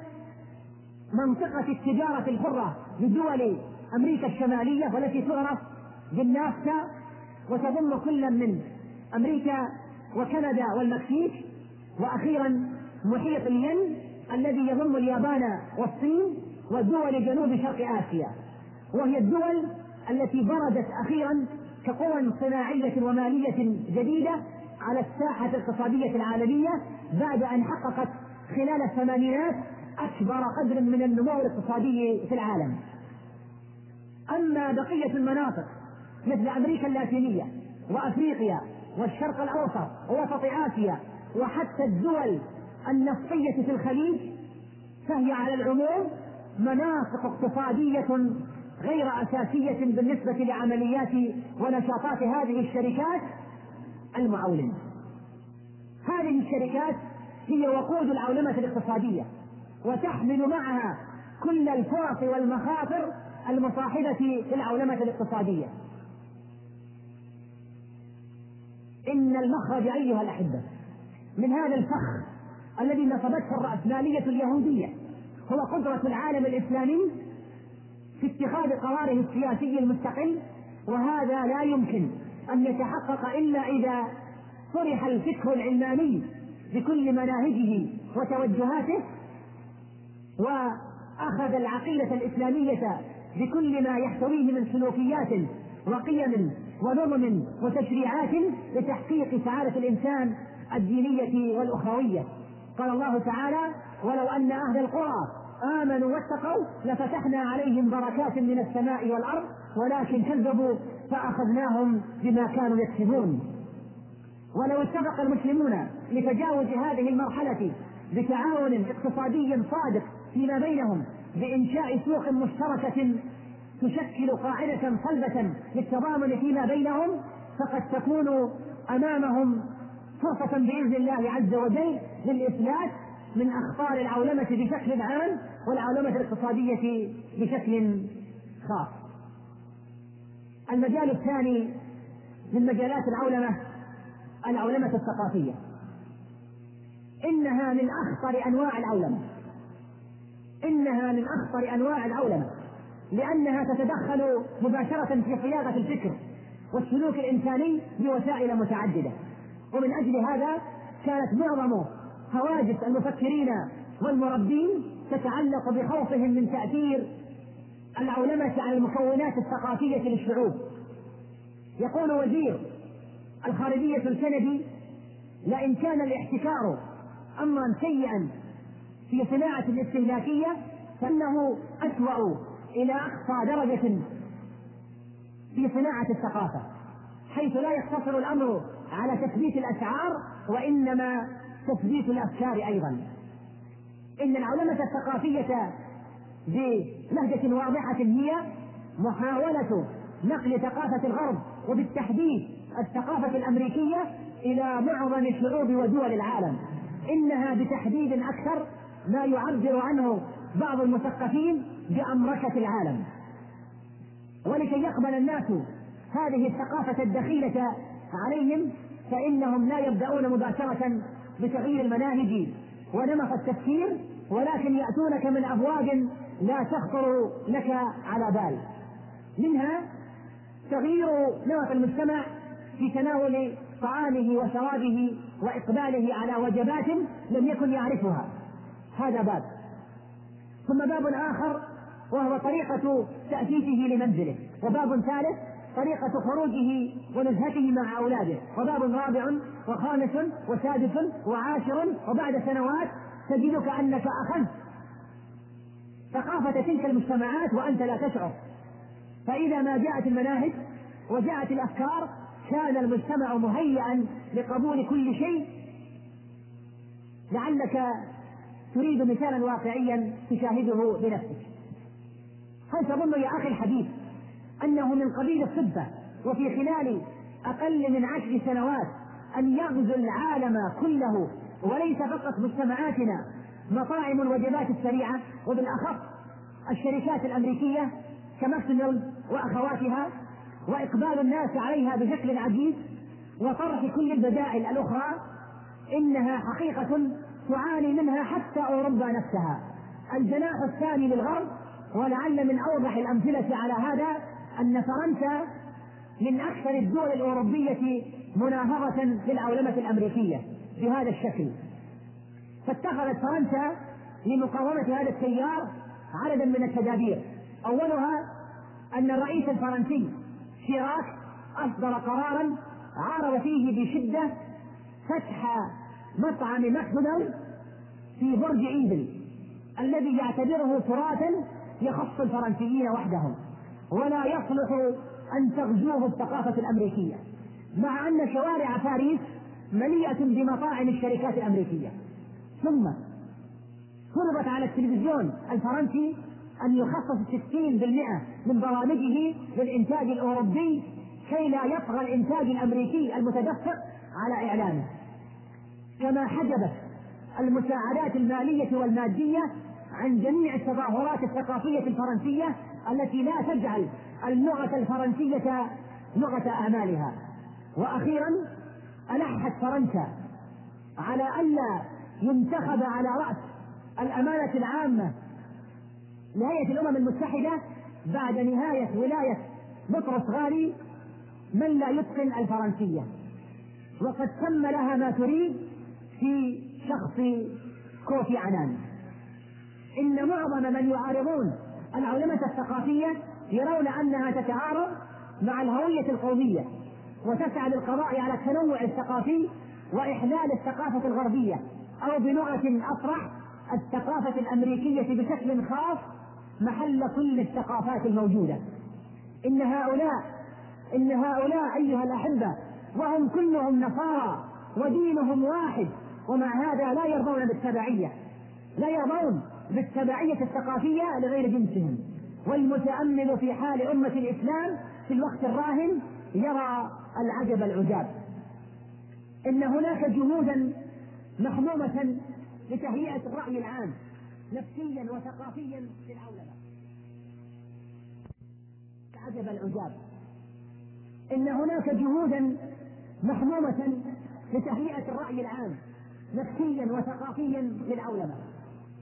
منطقة التجارة الحرة لدول أمريكا الشمالية والتي تعرف بالنافتا وتضم كل من أمريكا وكندا والمكسيك وأخيرا محيط الين الذي يضم اليابان والصين ودول جنوب شرق آسيا وهي الدول التي بردت أخيرا كقوى صناعية ومالية جديدة على الساحة الاقتصادية العالمية بعد أن حققت خلال الثمانينات أكبر قدر من النمو الاقتصادي في العالم. أما بقية المناطق مثل أمريكا اللاتينية وأفريقيا والشرق الأوسط ووسط آسيا وحتى الدول النفطية في الخليج فهي على العموم مناطق اقتصادية غير أساسية بالنسبة لعمليات ونشاطات هذه الشركات المعولمة. هذه الشركات هي وقود العولمة الاقتصادية وتحمل معها كل الفرص والمخاطر المصاحبة في العولمة الاقتصادية. إن المخرج أيها الأحبة من هذا الفخ الذي نصبته الرأسمالية اليهودية. هو قدرة العالم الإسلامي في اتخاذ قراره السياسي المستقل وهذا لا يمكن أن يتحقق إلا إذا طرح الفكر العلماني بكل مناهجه وتوجهاته وأخذ العقيدة الإسلامية بكل ما يحتويه من سلوكيات وقيم ونظم وتشريعات لتحقيق سعادة الإنسان الدينية والأخروية. قال الله تعالى ولو أن أهل القرى آمنوا واتقوا لفتحنا عليهم بركات من السماء والأرض ولكن كذبوا فأخذناهم بما كانوا يكسبون. ولو اتفق المسلمون لتجاوز هذه المرحلة بتعاون اقتصادي صادق فيما بينهم بإنشاء سوق مشتركة تشكل قاعدة صلبة للتضامن فيما بينهم فقد تكون أمامهم فرصة بإذن الله عز وجل للإفلات من أخطار العولمة بشكل عام والعولمة الاقتصادية بشكل خاص. المجال الثاني من مجالات العولمة العولمة الثقافية. إنها من أخطر أنواع العولمة. إنها من أخطر أنواع العولمة لأنها تتدخل مباشرة في صياغة الفكر والسلوك الإنساني بوسائل متعددة ومن أجل هذا كانت معظم هواجس المفكرين والمربين تتعلق بخوفهم من تأثير العولمة على المكونات الثقافية للشعوب. يقول وزير الخارجية الكندي لئن كان الاحتكار أمرا سيئا في صناعة الاستهلاكية فإنه أسوأ إلى أقصى درجة في صناعة الثقافة حيث لا يقتصر الأمر على تثبيت الأسعار وإنما تثبيت الأفكار أيضا. إن العولمة الثقافية بلهجة واضحة هي محاولة نقل ثقافة الغرب وبالتحديد الثقافة الأمريكية إلى معظم شعوب ودول العالم. إنها بتحديد أكثر ما يعبر عنه بعض المثقفين بأمركة العالم. ولكي يقبل الناس هذه الثقافة الدخيلة عليهم فإنهم لا يبدأون مباشرة بتغيير المناهج ونمط التفكير ولكن يأتونك من أبواب لا تخطر لك على بال. منها تغيير نمط المجتمع في تناول طعامه وشرابه وإقباله على وجبات لم يكن يعرفها. هذا باب. ثم باب آخر وهو طريقة تأسيسه لمنزله. وباب ثالث طريقة خروجه ونزهته مع أولاده. وباب رابع وخامس وسادس وعاشر وبعد سنوات تجدك أنك أخذت ثقافة تلك المجتمعات وأنت لا تشعر. فإذا ما جاءت المناهج وجاءت الأفكار كان المجتمع مهيئا لقبول كل شيء. لعلك تريد مثالا واقعيا تشاهده بنفسك. هل تظن يا أخي الحبيب أنه من قبيل الصدفة وفي خلال أقل من عشر سنوات أن يغزو العالم كله وليس فقط مجتمعاتنا مطاعم الوجبات السريعة وبالأخص الشركات الأمريكية كماكدونالدز وأخواتها وإقبال الناس عليها بشكل عجيب وطرح كل البدائل الأخرى إنها حقيقة تعاني منها حتى أوروبا نفسها. الجناح الثاني للغرب ولعل من أوضح الأمثلة على هذا أن فرنسا من أكثر الدول الأوروبية مناهضة للعولمة الأمريكية بهذا الشكل. فاتخذت فرنسا لمقاومة هذا التيار عددا من التدابير. أولها أن الرئيس الفرنسي شيراك أصدر قرارا عارض فيه بشدة فتح مطعم ماكدونالدز في برج إيفل الذي يعتبره تراثا يخص الفرنسيين وحدهم. ولا يصلح أن تغزوه الثقافة الأمريكية مع أن شوارع باريس مليئة بمطاعم الشركات الأمريكية. ثم فرضت على التلفزيون الفرنسي أن يخصص 60% من برامجه للإنتاج الأوروبي كي لا يطغى الإنتاج الأمريكي المتدفق على إعلانه. كما حجبت المساعدات المالية والمادية عن جميع التظاهرات الثقافية الفرنسية التي لا تجعل اللغة الفرنسية لغة آمالها. وأخيرا ألحت فرنسا على ألا ينتخب على رأس الأمانة العامة لهيئة الأمم المتحدة بعد نهاية ولاية بطرس غالي من لا يتقن الفرنسية. وقد تم لها ما تريد في شخص كوفي عنان. إن معظم من يعارضون العولمة الثقافية يرون أنها تتعارض مع الهوية القومية وتسعى للقضاء على التنوع الثقافي وإحلال الثقافة الغربية أو بلغة أصرح الثقافة الأمريكية بشكل خاص محل كل الثقافات الموجودة. إن هؤلاء إن هؤلاء أيها الأحبة وهم كلهم نصارى ودينهم واحد ومع هذا لا يرضون بالتبعية. لا يرضون بالتبعية الثقافية لغير جنسهم والمتأمل في حال أمة الإسلام في الوقت الراهن يرى العجب العجاب. إن هناك جهودا محمومة لتهيئة الرأي العام نفسيا وثقافيا للعولمة عجب العجاب. إن هناك جهودا محمومة لتهيئة الرأي العام نفسيا وثقافيا للعولمة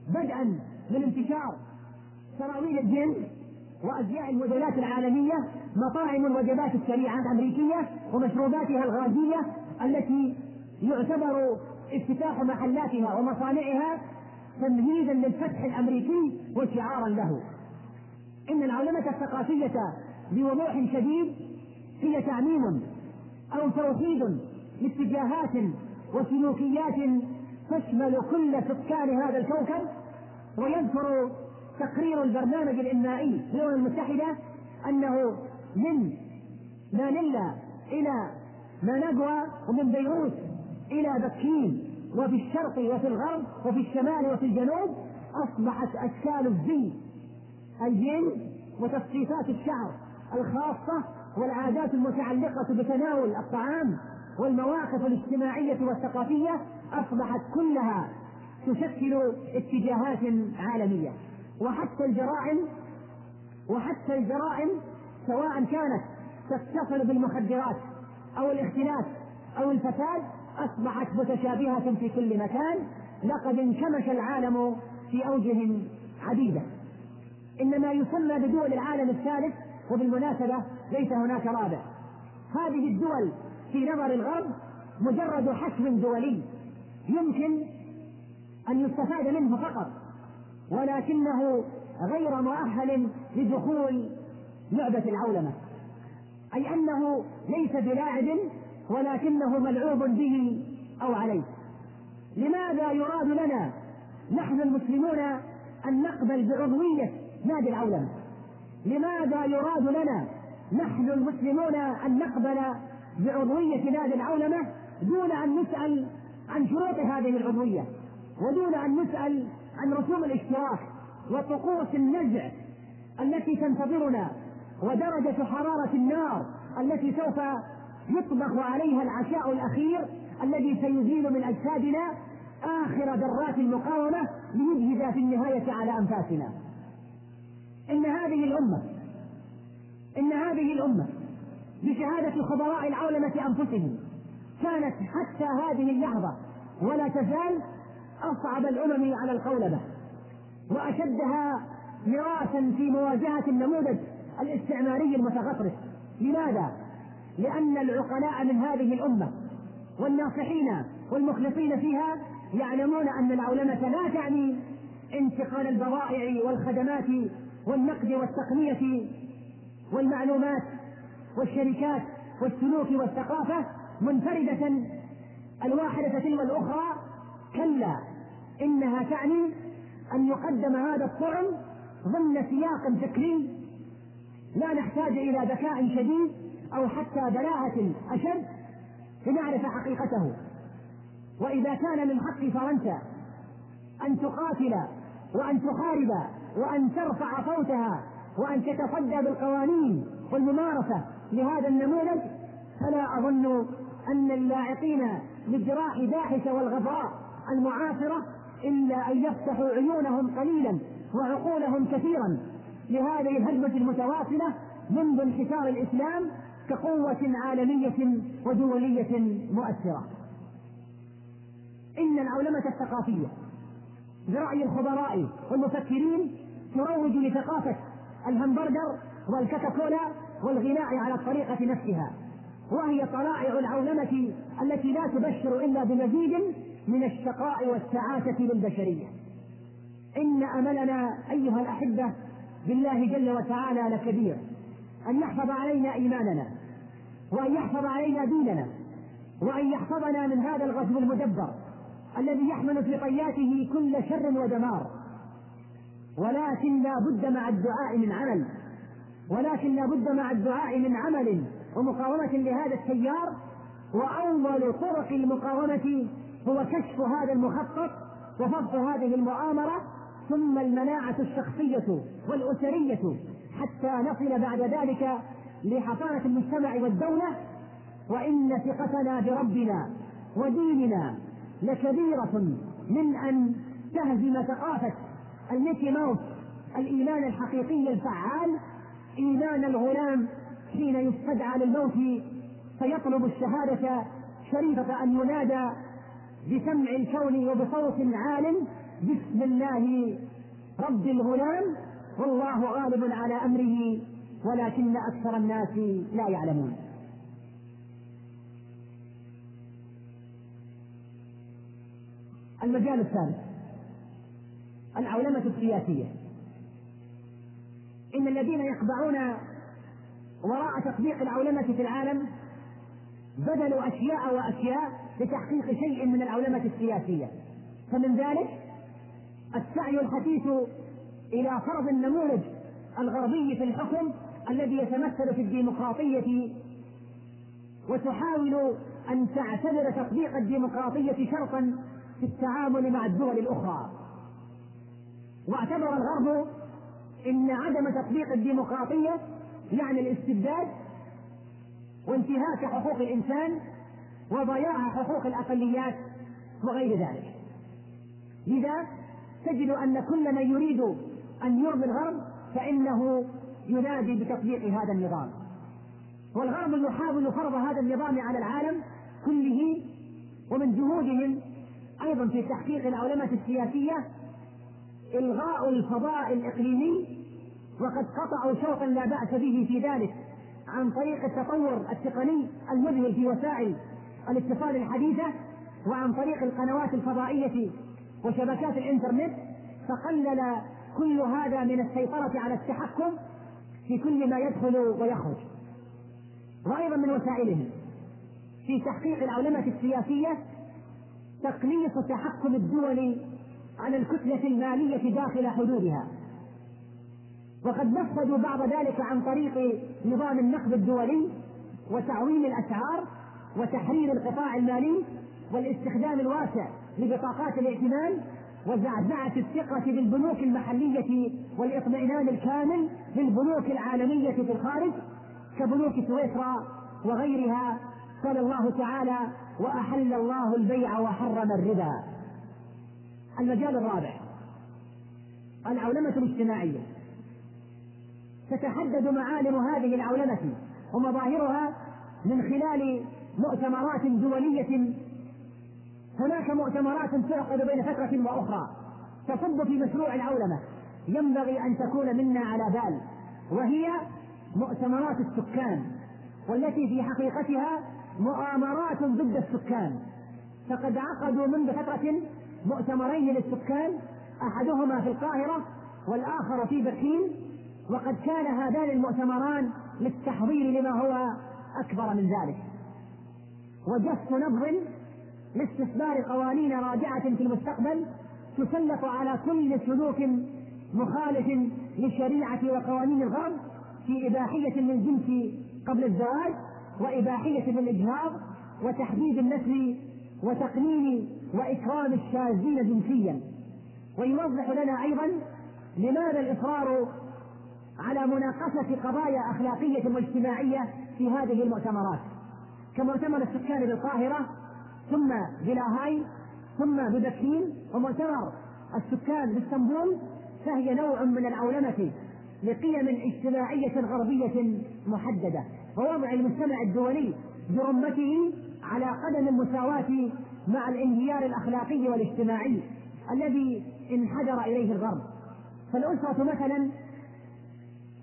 بدءا من انتشار سراويل الجن وأزياء الموديلات العالمية مطاعم الوجبات السريعة الأمريكية ومشروباتها الغازية التي يعتبر افتتاح محلاتها ومصانعها تمهيدا للفتح الأمريكي وشعارا له. إن العولمه الثقافية بوضوح شديد هي تعميم أو توحيد لاتجاهات وسلوكيات تشمل كل سكان هذا الكوكب ويذكر تقرير البرنامج الإنمائي في الأمم المتحدة أنه من مانيلا إلى مانجوا ومن بيروت إلى بكين وفي الشرق وفي الغرب وفي الشمال وفي الجنوب أصبحت أشكال الزي الجن وتصفيفات الشعر الخاصة والعادات المتعلقة بتناول الطعام والمواقف الاجتماعية والثقافية أصبحت كلها تشكل اتجاهات عالمية. وحتى الجرائم وحتى الجرائم سواء كانت تتصل بالمخدرات أو الاختلاس أو الفساد أصبحت متشابهة في كل مكان. لقد انكمش العالم في أوجه عديدة. إن ما يسمى بدول العالم الثالث وبالمناسبة ليس هناك رابع. هذه الدول في نظر الغرب مجرد حشم دولي. يمكن أن يستفاد منه فقط ولكنه غير مؤهل لدخول لعبة العولمة. أي أنه ليس بلاعب ولكنه ملعوب به أو عليه. لماذا يراد لنا نحن المسلمون أن نقبل بعضوية نادي العولمة؟ لماذا يراد لنا نحن المسلمون أن نقبل بعضوية نادي العولمة دون أن نسأل عن شروط هذه العضوية ودون أن نسأل عن رسوم الاشتراك وطقوس النزع التي تنتظرنا ودرجة حرارة النار التي سوف يطبخ عليها العشاء الأخير الذي سيزيل من أجسادنا آخر ذرات المقاومة ليجهز في النهاية على أنفاسنا. إن هذه الأمة إن هذه الأمة بشهادة خبراء العولمة أنفسهم كانت حتى هذه اللحظة ولا تزال أصعب الأمم على القولبة وأشدها مراسا في مواجهة النموذج الاستعماري المتغطرس لماذا؟ لأن العقلاء من هذه الأمة والناصحين والمخلصين فيها يعلمون أن العولمة لا تعني انتقال البضائع والخدمات والنقد والتقنية والمعلومات والشركات والسلوك والثقافة منفردة الواحدة تلو الأخرى كلا إنها تعني أن يقدم هذا الطعم ضمن سياق فكري لا نحتاج إلى ذكاء شديد أو حتى بلاءة أشد لنعرف حقيقته. وإذا كان من حق فرنسا أن تقاتل وأن تحارب وأن ترفع صوتها وأن تتصدى بالقوانين والممارسة لهذا النموذج فلا أظن أن اللاعقين بالجراح داحش والغبراء المعاصرة إلا أن يفتحوا عيونهم قليلا وعقولهم كثيرا لهذه الهجمة المتواصلة منذ انحسار الإسلام كقوة عالمية ودولية مؤثرة. إن العولمة الثقافية برأي الخبراء والمفكرين تروج لثقافة الهمبرجر والكاكاكولا والغناء على الطريقة نفسها وهي طلائع العولمة التي لا تبشر إلا بمزيد من الشقاء والسعادة للبشرية. إن أملنا أيها الأحبة بالله جل وتعالى لكبير أن يحفظ علينا إيماننا وأن يحفظ علينا ديننا وأن يحفظنا من هذا الغزو المدبر الذي يحمل في طياته كل شر ودمار. ولكن لا بد مع الدعاء من عمل. ولكن لا بد مع الدعاء من عمل. ومقاومة لهذا التيار وأول طرق المقاومة هو كشف هذا المخطط وفض هذه المؤامرة ثم المناعة الشخصية والأسرية حتى نصل بعد ذلك لحصانة المجتمع والدولة. وإن ثقتنا بربنا وديننا لكبيرة من أن تهزم ثقافة الميكي ماوس الإيمان الحقيقي الفعال إيمان الغلام حين يستدعى للموت فيطلب الشهادة شريفة أن ينادى بسمع الكون وبصوت عال بسم الله رب الغلام والله غالب على أمره ولكن أكثر الناس لا يعلمون. المجال الثالث العولمة السياسية. إن الذين يخضعون وراء تطبيق العولمة في العالم بذلوا أشياء وأشياء لتحقيق شيء من العولمة السياسية. فمن ذلك السعي الحثيث إلى فرض النموذج الغربي في الحكم الذي يتمثل في الديمقراطية وتحاول أن تعتبر تطبيق الديمقراطية شرطا في التعامل مع الدول الأخرى. واعتبر الغرب إن عدم تطبيق الديمقراطية يعني الاستبداد وانتهاك حقوق الإنسان وضياع حقوق الأقليات وغير ذلك. لذا تجد أن كل من يريد أن يرضي الغرب فإنه ينادي بتطبيق هذا النظام. والغرب يحاول فرض هذا النظام على العالم كله ومن جهودهم أيضا في تحقيق العولمة السياسية إلغاء الفضاء الإقليمي وقد قطعوا شوطا لا بأس به في ذلك عن طريق التطور التقني المذهل في وسائل الاتصال الحديثة وعن طريق القنوات الفضائية وشبكات الإنترنت فقلل كل هذا من السيطرة على التحكم في كل ما يدخل ويخرج. وأيضا من وسائلهم في تحقيق العولمة السياسية تقليص تحكم الدول على الكتلة المالية داخل حدودها. وقد نفذوا بعض ذلك عن طريق نظام النقد الدولي وتعويم الأسعار وتحرير القطاع المالي والاستخدام الواسع لبطاقات الائتمان وزعزعة الثقة بالبنوك المحلية والإطمئنان الكامل بالبنوك العالمية في الخارج كبنوك سويسرا وغيرها. قال الله تعالى وأحل الله البيع وحرم الربا. المجال الرابع العولمة الاجتماعية. تتحدد معالم هذه العولمة ومظاهرها من خلال مؤتمرات دولية. هناك مؤتمرات تعقد بين فترة وأخرى تصب في مشروع العولمة ينبغي أن تكون منا على بال وهي مؤتمرات السكان والتي في حقيقتها مؤامرات ضد السكان. فقد عقدوا منذ فترة مؤتمرين للسكان أحدهما في القاهرة والآخر في بكين وقد كان هذان المؤتمران للتحضير لما هو أكبر من ذلك. وجس نبض لاستثمار قوانين راجعة في المستقبل تسلط على كل سلوك مخالف للشريعه وقوانين الغرب في إباحية للجنس قبل الزواج وإباحية للإجهاض وتحديد النسل وتقنين وإكرام الشاذين جنسيا. ويوضح لنا أيضا لماذا الإصرار على مناقشة قضايا أخلاقية واجتماعية في هذه المؤتمرات. كمؤتمر السكان بالقاهرة ثم بلاهاي ثم ببكين ومؤتمر السكان باسطنبول فهي نوع من العولمة لقيم اجتماعية غربية محددة. ووضع المجتمع الدولي برمته على قدم المساواة مع الانهيار الأخلاقي والاجتماعي الذي انحدر إليه الغرب. فالأسرة مثلا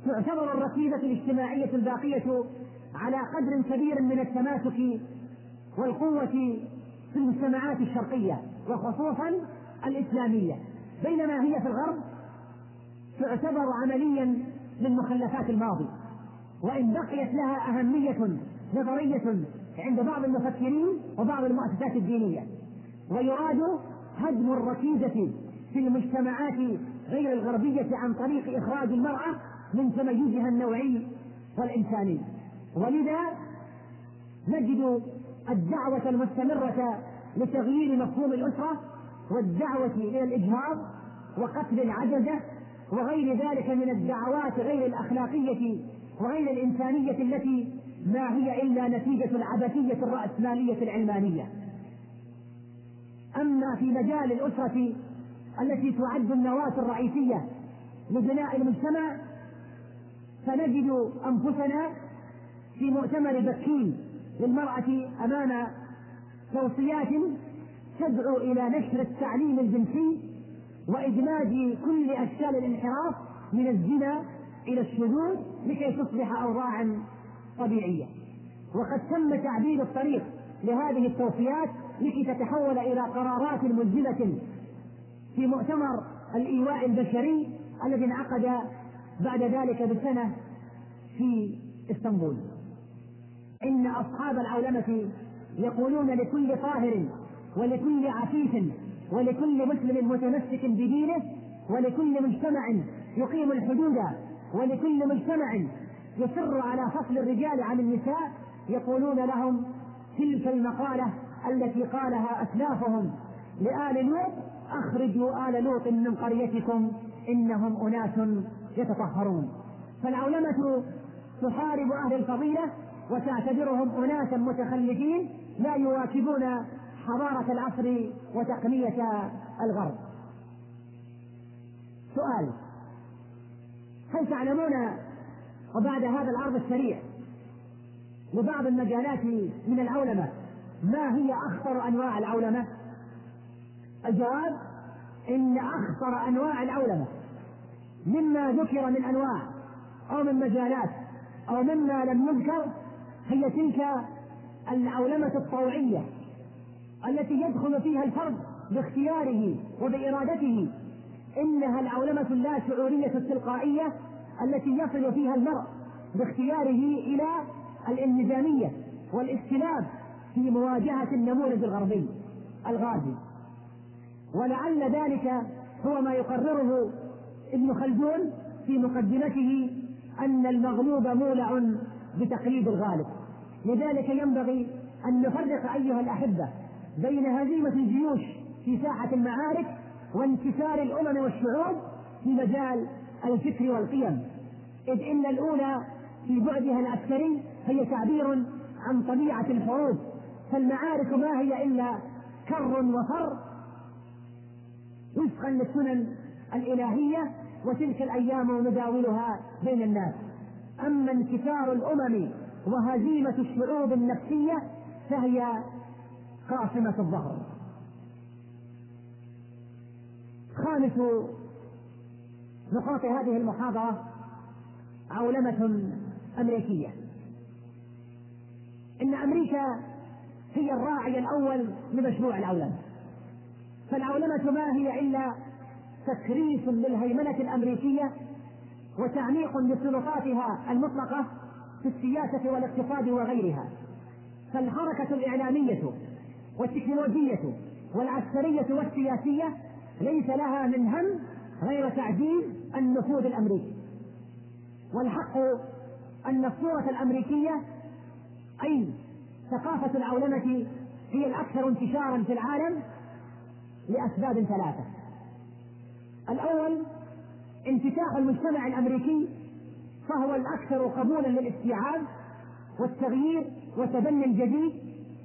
تعتبر الركيزة الاجتماعية الباقية على قدر كبير من التماسك والقوة في المجتمعات الشرقية وخصوصا الإسلامية. بينما هي في الغرب تعتبر عمليا من مخلفات الماضي وإن بقيت لها أهمية نظرية عند بعض المفكرين وبعض المؤسسات الدينية. ويراد هدم الركيزة في المجتمعات غير الغربية عن طريق إخراج المرأة من تميزها النوعي والإنساني. ولذا نجد الدعوة المستمرة لتغيير مفهوم الأسرة والدعوة إلى الإجهاض وقتل العجزة وغير ذلك من الدعوات غير الأخلاقية وغير الإنسانية التي ما هي إلا نتيجة العبثية الرأسمالية العلمانية. أما في مجال الأسرة التي تعد النواة الرئيسية لبناء المجتمع فنجد أنفسنا في مؤتمر بكين للمرأة أمام توصيات تدعو إلى نشر التعليم الجنسي وإدماج كل أشكال الانحراف من الزنا إلى الشذوذ لكي تصبح أوضاعا طبيعية. وقد تم تعديل الطريق لهذه التوصيات لكي تتحول إلى قرارات ملزمة في مؤتمر الإيواء البشري الذي انعقد بعد ذلك بسنة في إسطنبول. إن أصحاب العولمة يقولون لكل طاهر ولكل عفيف ولكل مسلم متمسك بدينه ولكل مجتمع يقيم الحدود ولكل مجتمع يصر على فصل الرجال عن النساء يقولون لهم تلك المقالة التي قالها أسلافهم لآل لوط أخرجوا آل لوط من قريتكم إنهم أناس يتطهرون فالعولمة تحارب أهل الفضيلة وتعتبرهم أناسا متخلفين لا يواكبون حضارة العصر وتقنية الغرب سؤال هل تعلمون وبعد هذا العرض السريع لبعض المجالات من العولمة ما هي أخطر أنواع العولمة؟ الجواب إن أخطر أنواع العولمة مما ذكر من أنواع أو من مجالات أو مما لم يذكر هي تلك العولمة الطوعية التي يدخل فيها الفرد باختياره وبإرادته. إنها العولمة اللا شعورية التلقائية التي يصل فيها المرء باختياره إلى الإنهزامية والاستلاب في مواجهة النموذج الغربي الغازي. ولعل ذلك هو ما يقرره ابن خلدون في مقدمته أن المغلوب مولع بتقليد الغالب. لذلك ينبغي أن نفرق أيها الأحبة بين هزيمة الجيوش في ساحة المعارك وانكسار الأمم والشعوب في مجال الفكر والقيم. إذ إن الأولى في بعدها العسكري هي تعبير عن طبيعة الحروب. فالمعارك ما هي إلا كر وفر وفقا للسنن الإلهية وتلك الأيام نداولها بين الناس. أما انكسار الأمم وهزيمة الشعوب النفسية فهي قاصمة الظهر. خامس نقاط هذه المحاضرة عولمة أمريكية. إن أمريكا هي الراعي الأول لمشروع العولمة. فالعولمة ما هي إلا تكريس للهيمنة الأمريكية وتعميق لسلطاتها المطلقة في السياسة والاقتصاد وغيرها. فالحركة الإعلامية والتكنولوجية والعسكرية والسياسية ليس لها من هم غير تعزيز النفوذ الأمريكي. والحق أن الصورة الأمريكية أي ثقافة العولمة هي الأكثر انتشارا في العالم لأسباب ثلاثة. الأول انفتاح المجتمع الأمريكي فهو الأكثر قبولا للاستيعاب والتغيير وتبني الجديد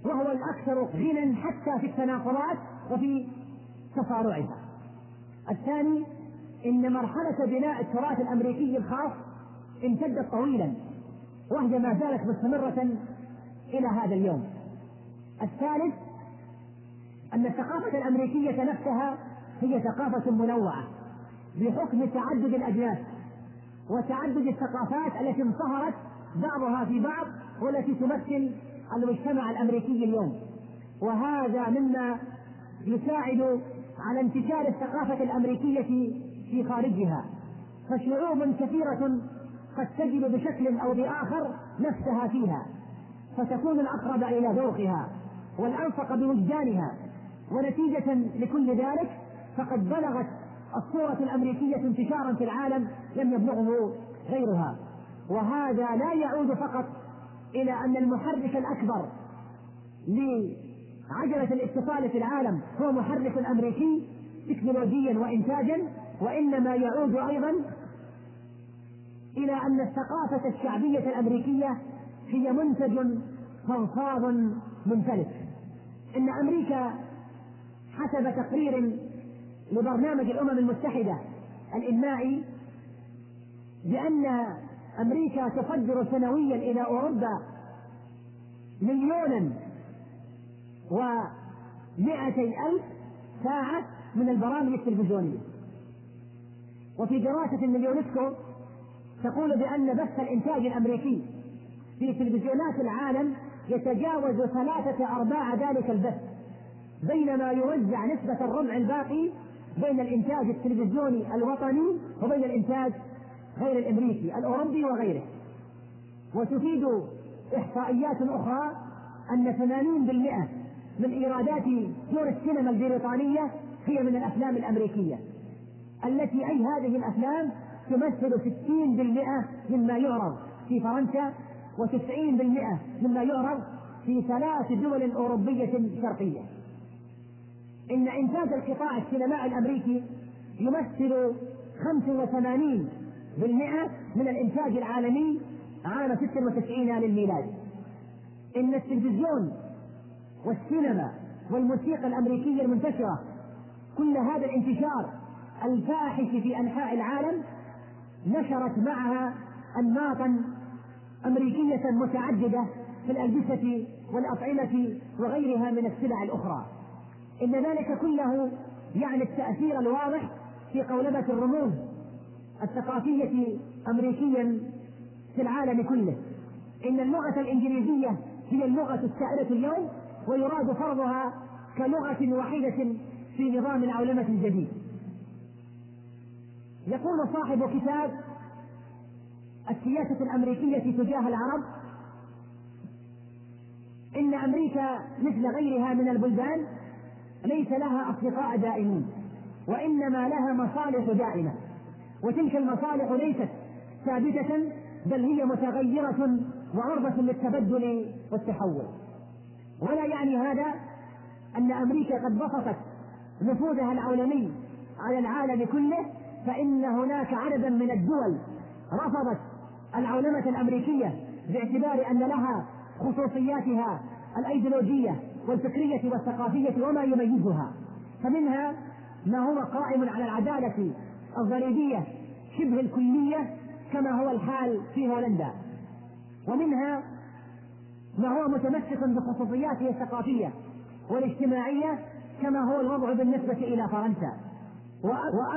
وهو الأكثر غنى حتى في التناقضات وفي تصارعها الثاني إن مرحلة بناء التراث الأمريكي الخاص امتدت طويلا وهي ما زالت مستمرة إلى هذا اليوم. الثالث أن الثقافة الأمريكية نفسها هي ثقافة منوعة. بحكم تعدد الأجناس وتعدد الثقافات التي انصهرت بعضها في بعض والتي تمثل المجتمع الأمريكي اليوم. وهذا مما يساعد على انتشار الثقافة الأمريكية في خارجها. فشعوب كثيرة قد تجد بشكل أو بآخر نفسها فيها فتكون الأقرب إلى ذوقها والأنفق بوجدانها. ونتيجة لكل ذلك فقد بلغت الصورة الأمريكية انتشارا في العالم لم يبلغه غيرها. وهذا لا يعود فقط إلى أن المحرك الأكبر لعجلة الاتصال في العالم هو محرك أمريكي تكنولوجيا وإنتاجا وإنما يعود أيضا إلى أن الثقافة الشعبية الأمريكية هي منتج فضفاض منفلت. إن أمريكا حسب تقرير لبرنامج الأمم المتحدة الإنمائي بأن أمريكا تصدر سنويا إلى أوروبا مليونا ومائتي ألف ساعة من البرامج التلفزيونية. وفي دراسة من اليونسكو تقول بأن بث الإنتاج الأمريكي في تلفزيونات العالم يتجاوز ثلاثة أرباع ذلك البث بينما يوزع نسبة الربع الباقي بين الإنتاج التلفزيوني الوطني وبين الإنتاج غير الأمريكي الأوروبي وغيره. وتفيد إحصائيات أخرى أن 80% من إيرادات دور السينما البريطانية هي من الأفلام الأمريكية التي أي هذه الأفلام تمثل 60% مما يعرض في فرنسا و90% مما يعرض في ثلاث دول أوروبية شرقية. إن إنتاج القطاع السينمائي الأمريكي يمثل 85% من الإنتاج العالمي عام 96 للميلاد. إن التلفزيون والسينما والموسيقى الأمريكية المنتشرة كل هذا الانتشار الفاحش في أنحاء العالم نشرت معها أنماطا أمريكية متعددة في الألبسة والأطعمة وغيرها من السلع الأخرى. إن ذلك كله يعني التأثير الواضح في قولبة الرموز الثقافية أمريكيا في العالم كله. إن اللغة الإنجليزية هي اللغة السائدة اليوم ويراد فرضها كلغة وحيدة في نظام العولمة الجديد. يقول صاحب كتاب السياسة الأمريكية تجاه العرب إن أمريكا مثل غيرها من البلدان ليس لها أصدقاء دائمون وإنما لها مصالح دائمة. وتلك المصالح ليست ثابتة بل هي متغيرة وعرضة للتبدل والتحول. ولا يعني هذا أن أمريكا قد بسطت نفوذها العولمي على العالم كله فإن هناك عددا من الدول رفضت العولمة الأمريكية باعتبار أن لها خصوصياتها الأيديولوجية والفكرية والثقافية وما يميزها. فمنها ما هو قائم على العدالة الضريبية شبه الكلية كما هو الحال في هولندا. ومنها ما هو متمسك بخصوصياته الثقافية والاجتماعية كما هو الوضع بالنسبة إلى فرنسا.